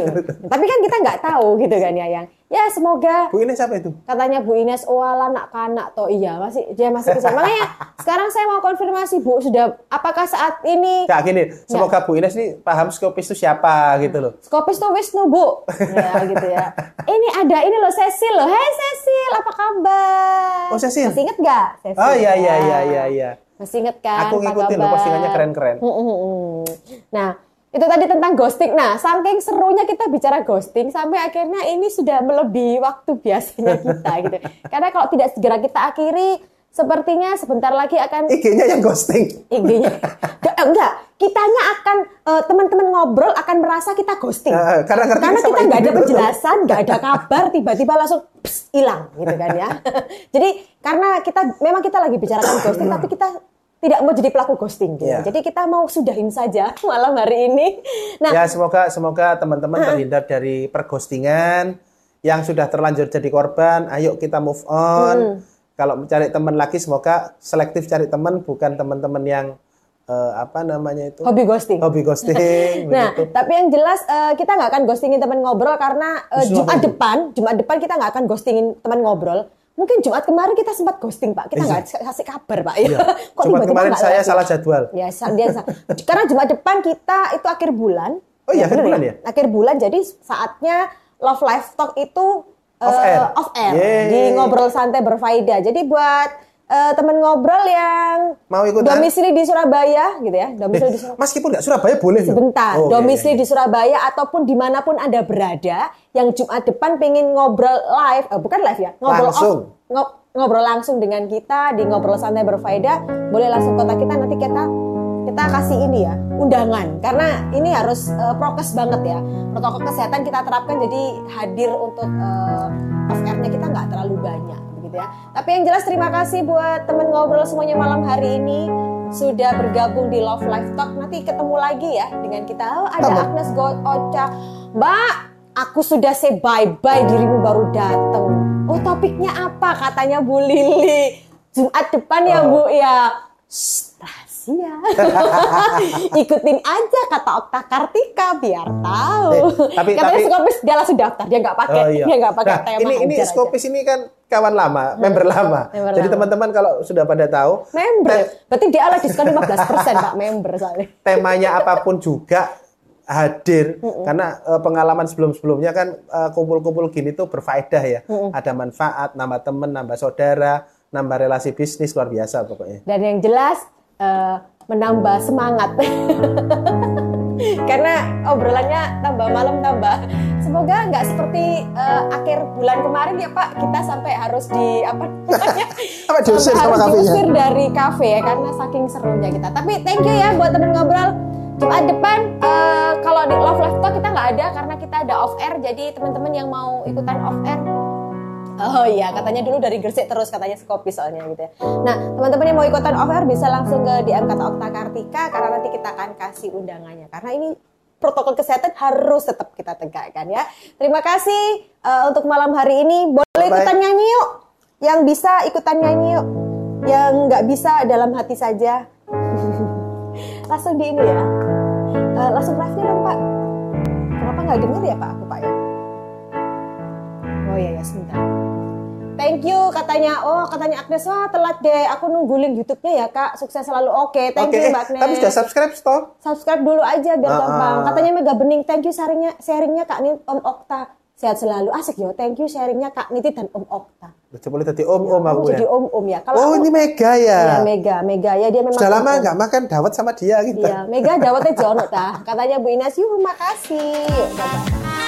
Speaker 1: tapi kan kita nggak tahu gitu kan ya yang ya semoga
Speaker 2: Bu ini siapa itu?
Speaker 1: katanya Bu Ines oh ala nak kanak toh iya masih dia masih kecil makanya sekarang saya mau konfirmasi Bu sudah apakah saat ini
Speaker 2: Kak gini, semoga Bu Ines nih paham skopis itu siapa gitu loh.
Speaker 1: Skopis tuh Wisnu Bu ya gitu ya ini ada ini loh Cecil loh Hai Cecil apa kabar
Speaker 2: Oh, Cecil.
Speaker 1: masih inget gak Cecil
Speaker 2: Oh iya iya
Speaker 1: Ya.
Speaker 2: iya iya iya.
Speaker 1: masih inget kan
Speaker 2: Aku ngikutin loh postingannya keren-keren.
Speaker 1: Nah, itu tadi tentang ghosting. Nah, saking serunya kita bicara ghosting sampai akhirnya ini sudah melebihi waktu biasanya kita gitu. Karena kalau tidak segera kita akhiri, sepertinya sebentar lagi akan
Speaker 2: IG-nya yang ghosting.
Speaker 1: IG-nya. Enggak, enggak. Kitanya akan eh, teman-teman ngobrol akan merasa kita ghosting.
Speaker 2: Eh, karena
Speaker 1: karena kita nggak ada penjelasan, nggak ada kabar, tiba-tiba langsung hilang gitu kan ya. Jadi karena kita memang kita lagi bicarakan ghosting, tapi kita tidak mau jadi pelaku ghosting gitu.
Speaker 2: Iya.
Speaker 1: Jadi kita mau sudahin saja malam hari ini. Nah,
Speaker 2: Ya semoga semoga teman-teman terhindar dari perghostingan yang sudah terlanjur jadi korban. Ayo kita move on. Kalau mencari teman lagi semoga selektif cari teman bukan teman-teman yang eh, apa namanya itu
Speaker 1: hobi ghosting.
Speaker 2: hobi ghosting
Speaker 1: Nah,
Speaker 2: begitu.
Speaker 1: tapi yang jelas eh, kita nggak akan ghostingin teman ngobrol karena
Speaker 2: Justru
Speaker 1: Jumat depan, Jumat depan kita nggak akan ghostingin teman ngobrol. Mungkin Jumat kemarin kita sempat ghosting Pak, kita
Speaker 2: Iya.
Speaker 1: nggak kasih kabar Pak.
Speaker 2: Iya.
Speaker 1: Kok
Speaker 2: Jumat
Speaker 1: tiba-tiba
Speaker 2: kemarin saya
Speaker 1: lagi?
Speaker 2: salah jadwal.
Speaker 1: Ya, dia karena Jumat depan kita itu akhir bulan.
Speaker 2: Oh iya, akhir
Speaker 1: bener
Speaker 2: bulan ya?
Speaker 1: Akhir bulan, jadi saatnya Love Life Talk itu
Speaker 2: Off
Speaker 1: eh,
Speaker 2: air?
Speaker 1: off air
Speaker 2: Yeay.
Speaker 1: di ngobrol santai berfaedah. Jadi buat eh, teman ngobrol yang
Speaker 2: Mau ikutan?
Speaker 1: domisili di Surabaya gitu ya, domisili di Surabaya.
Speaker 2: Meskipun nggak Surabaya boleh loh.
Speaker 1: Sebentar,
Speaker 2: Oh, iya,
Speaker 1: domisili
Speaker 2: iya,
Speaker 1: di Surabaya ataupun di mana pun Anda berada, yang Jumat depan pengen ngobrol live, eh, bukan live ya, ngobrol
Speaker 2: Langsung.
Speaker 1: off, ngo- ngobrol langsung dengan kita di ngobrol santai berfaedah, boleh langsung kontak kita nanti kita kita kasih ini ya undangan karena ini harus eh, prokes banget ya protokol kesehatan kita terapkan jadi hadir untuk eh, off airnya kita nggak terlalu banyak ya tapi yang jelas terima kasih buat temen ngobrol semuanya malam hari ini sudah bergabung di Love Life Talk nanti ketemu lagi ya dengan kita oh, ada
Speaker 2: Kamu.
Speaker 1: Agnes Go Ocha Mbak Aku sudah say bye-bye, dirimu baru datang. Oh, topiknya apa? Katanya Bu Lili. Jumat depan ya, Bu. Ya, Shh, rahasia. Ikutin aja kata Okta Kartika biar tahu.
Speaker 2: Eh, tapi-
Speaker 1: Katanya
Speaker 2: tapi-
Speaker 1: Skopis dia langsung daftar, dia nggak pakai,
Speaker 2: Oh, iya.
Speaker 1: dia nggak pakai
Speaker 2: Nah,
Speaker 1: tema.
Speaker 2: ini ini
Speaker 1: hajar aja.
Speaker 2: Skopis ini kan kawan lama, member lama.
Speaker 1: member
Speaker 2: Jadi teman-teman kalau sudah pada tahu
Speaker 1: Member. Berarti dia ala diskon 15% Pak member soalnya.
Speaker 2: temanya apa pun juga hadir karena eh, pengalaman sebelum-sebelumnya kan eh, kumpul-kumpul gini tuh berfaedah ya. Ada manfaat, nambah teman, nambah saudara, nambah relasi bisnis luar biasa pokoknya.
Speaker 1: Dan yang jelas eh, menambah semangat. Karena obrolannya tambah malam tambah. Semoga nggak seperti eh, akhir bulan kemarin ya Pak, kita sampai harus di apa namanya?
Speaker 2: Apa diusir sama
Speaker 1: harus
Speaker 2: kafenya?
Speaker 1: diusir dari kafe ya karena saking serunya kita. Tapi thank you ya buat temen ngobrol. Jumat depan eh, kalau di Love Live Talk kita nggak ada karena kita ada off air. Jadi teman-teman yang mau ikutan off air Oh iya, katanya dulu dari Gresik terus katanya Skopi soalnya gitu ya. Nah, teman-teman yang mau ikutan off air bisa langsung ke DM kata Okta Kartika karena nanti kita akan kasih undangannya. Karena ini protokol kesehatan harus tetap kita tegakkan ya. Terima kasih eh, untuk malam hari ini. Boleh
Speaker 2: Bye-bye.
Speaker 1: ikutan nyanyi yuk. Yang bisa ikutan nyanyi yuk. Yang nggak bisa dalam hati saja. langsung di ini ya. Eh, langsung live-nya dong Pak. Kenapa nggak denger ya Pak aku Pak ya? Oh iya ya sebentar. Thank you katanya. Oh katanya Agnes wah telat deh. Aku nunggu link YouTube-nya ya kak. Sukses selalu. Oke, thank
Speaker 2: Oke,
Speaker 1: you Mbak Agnes.
Speaker 2: tapi sudah subscribe toh?
Speaker 1: Subscribe dulu aja biar
Speaker 2: Ah,
Speaker 1: gampang. Katanya Mega Bening. Thank you sharingnya sharingnya Kak Nit Om Okta. Sehat selalu. Asik yo. Thank you sharingnya Kak Niti dan Om Okta.
Speaker 2: Coba boleh tadi om-om aku
Speaker 1: Aku jadi
Speaker 2: ya.
Speaker 1: Om Om ya. Kalau
Speaker 2: Oh,
Speaker 1: aku-
Speaker 2: ini Mega
Speaker 1: Iya,
Speaker 2: ya.
Speaker 1: Mega, Mega ya dia memang
Speaker 2: Sudah lama nggak makan dawet sama dia gitu.
Speaker 1: Iya, Mega dawatnya Jono ta. Katanya Bu Ines, yuk makasih. Yuk.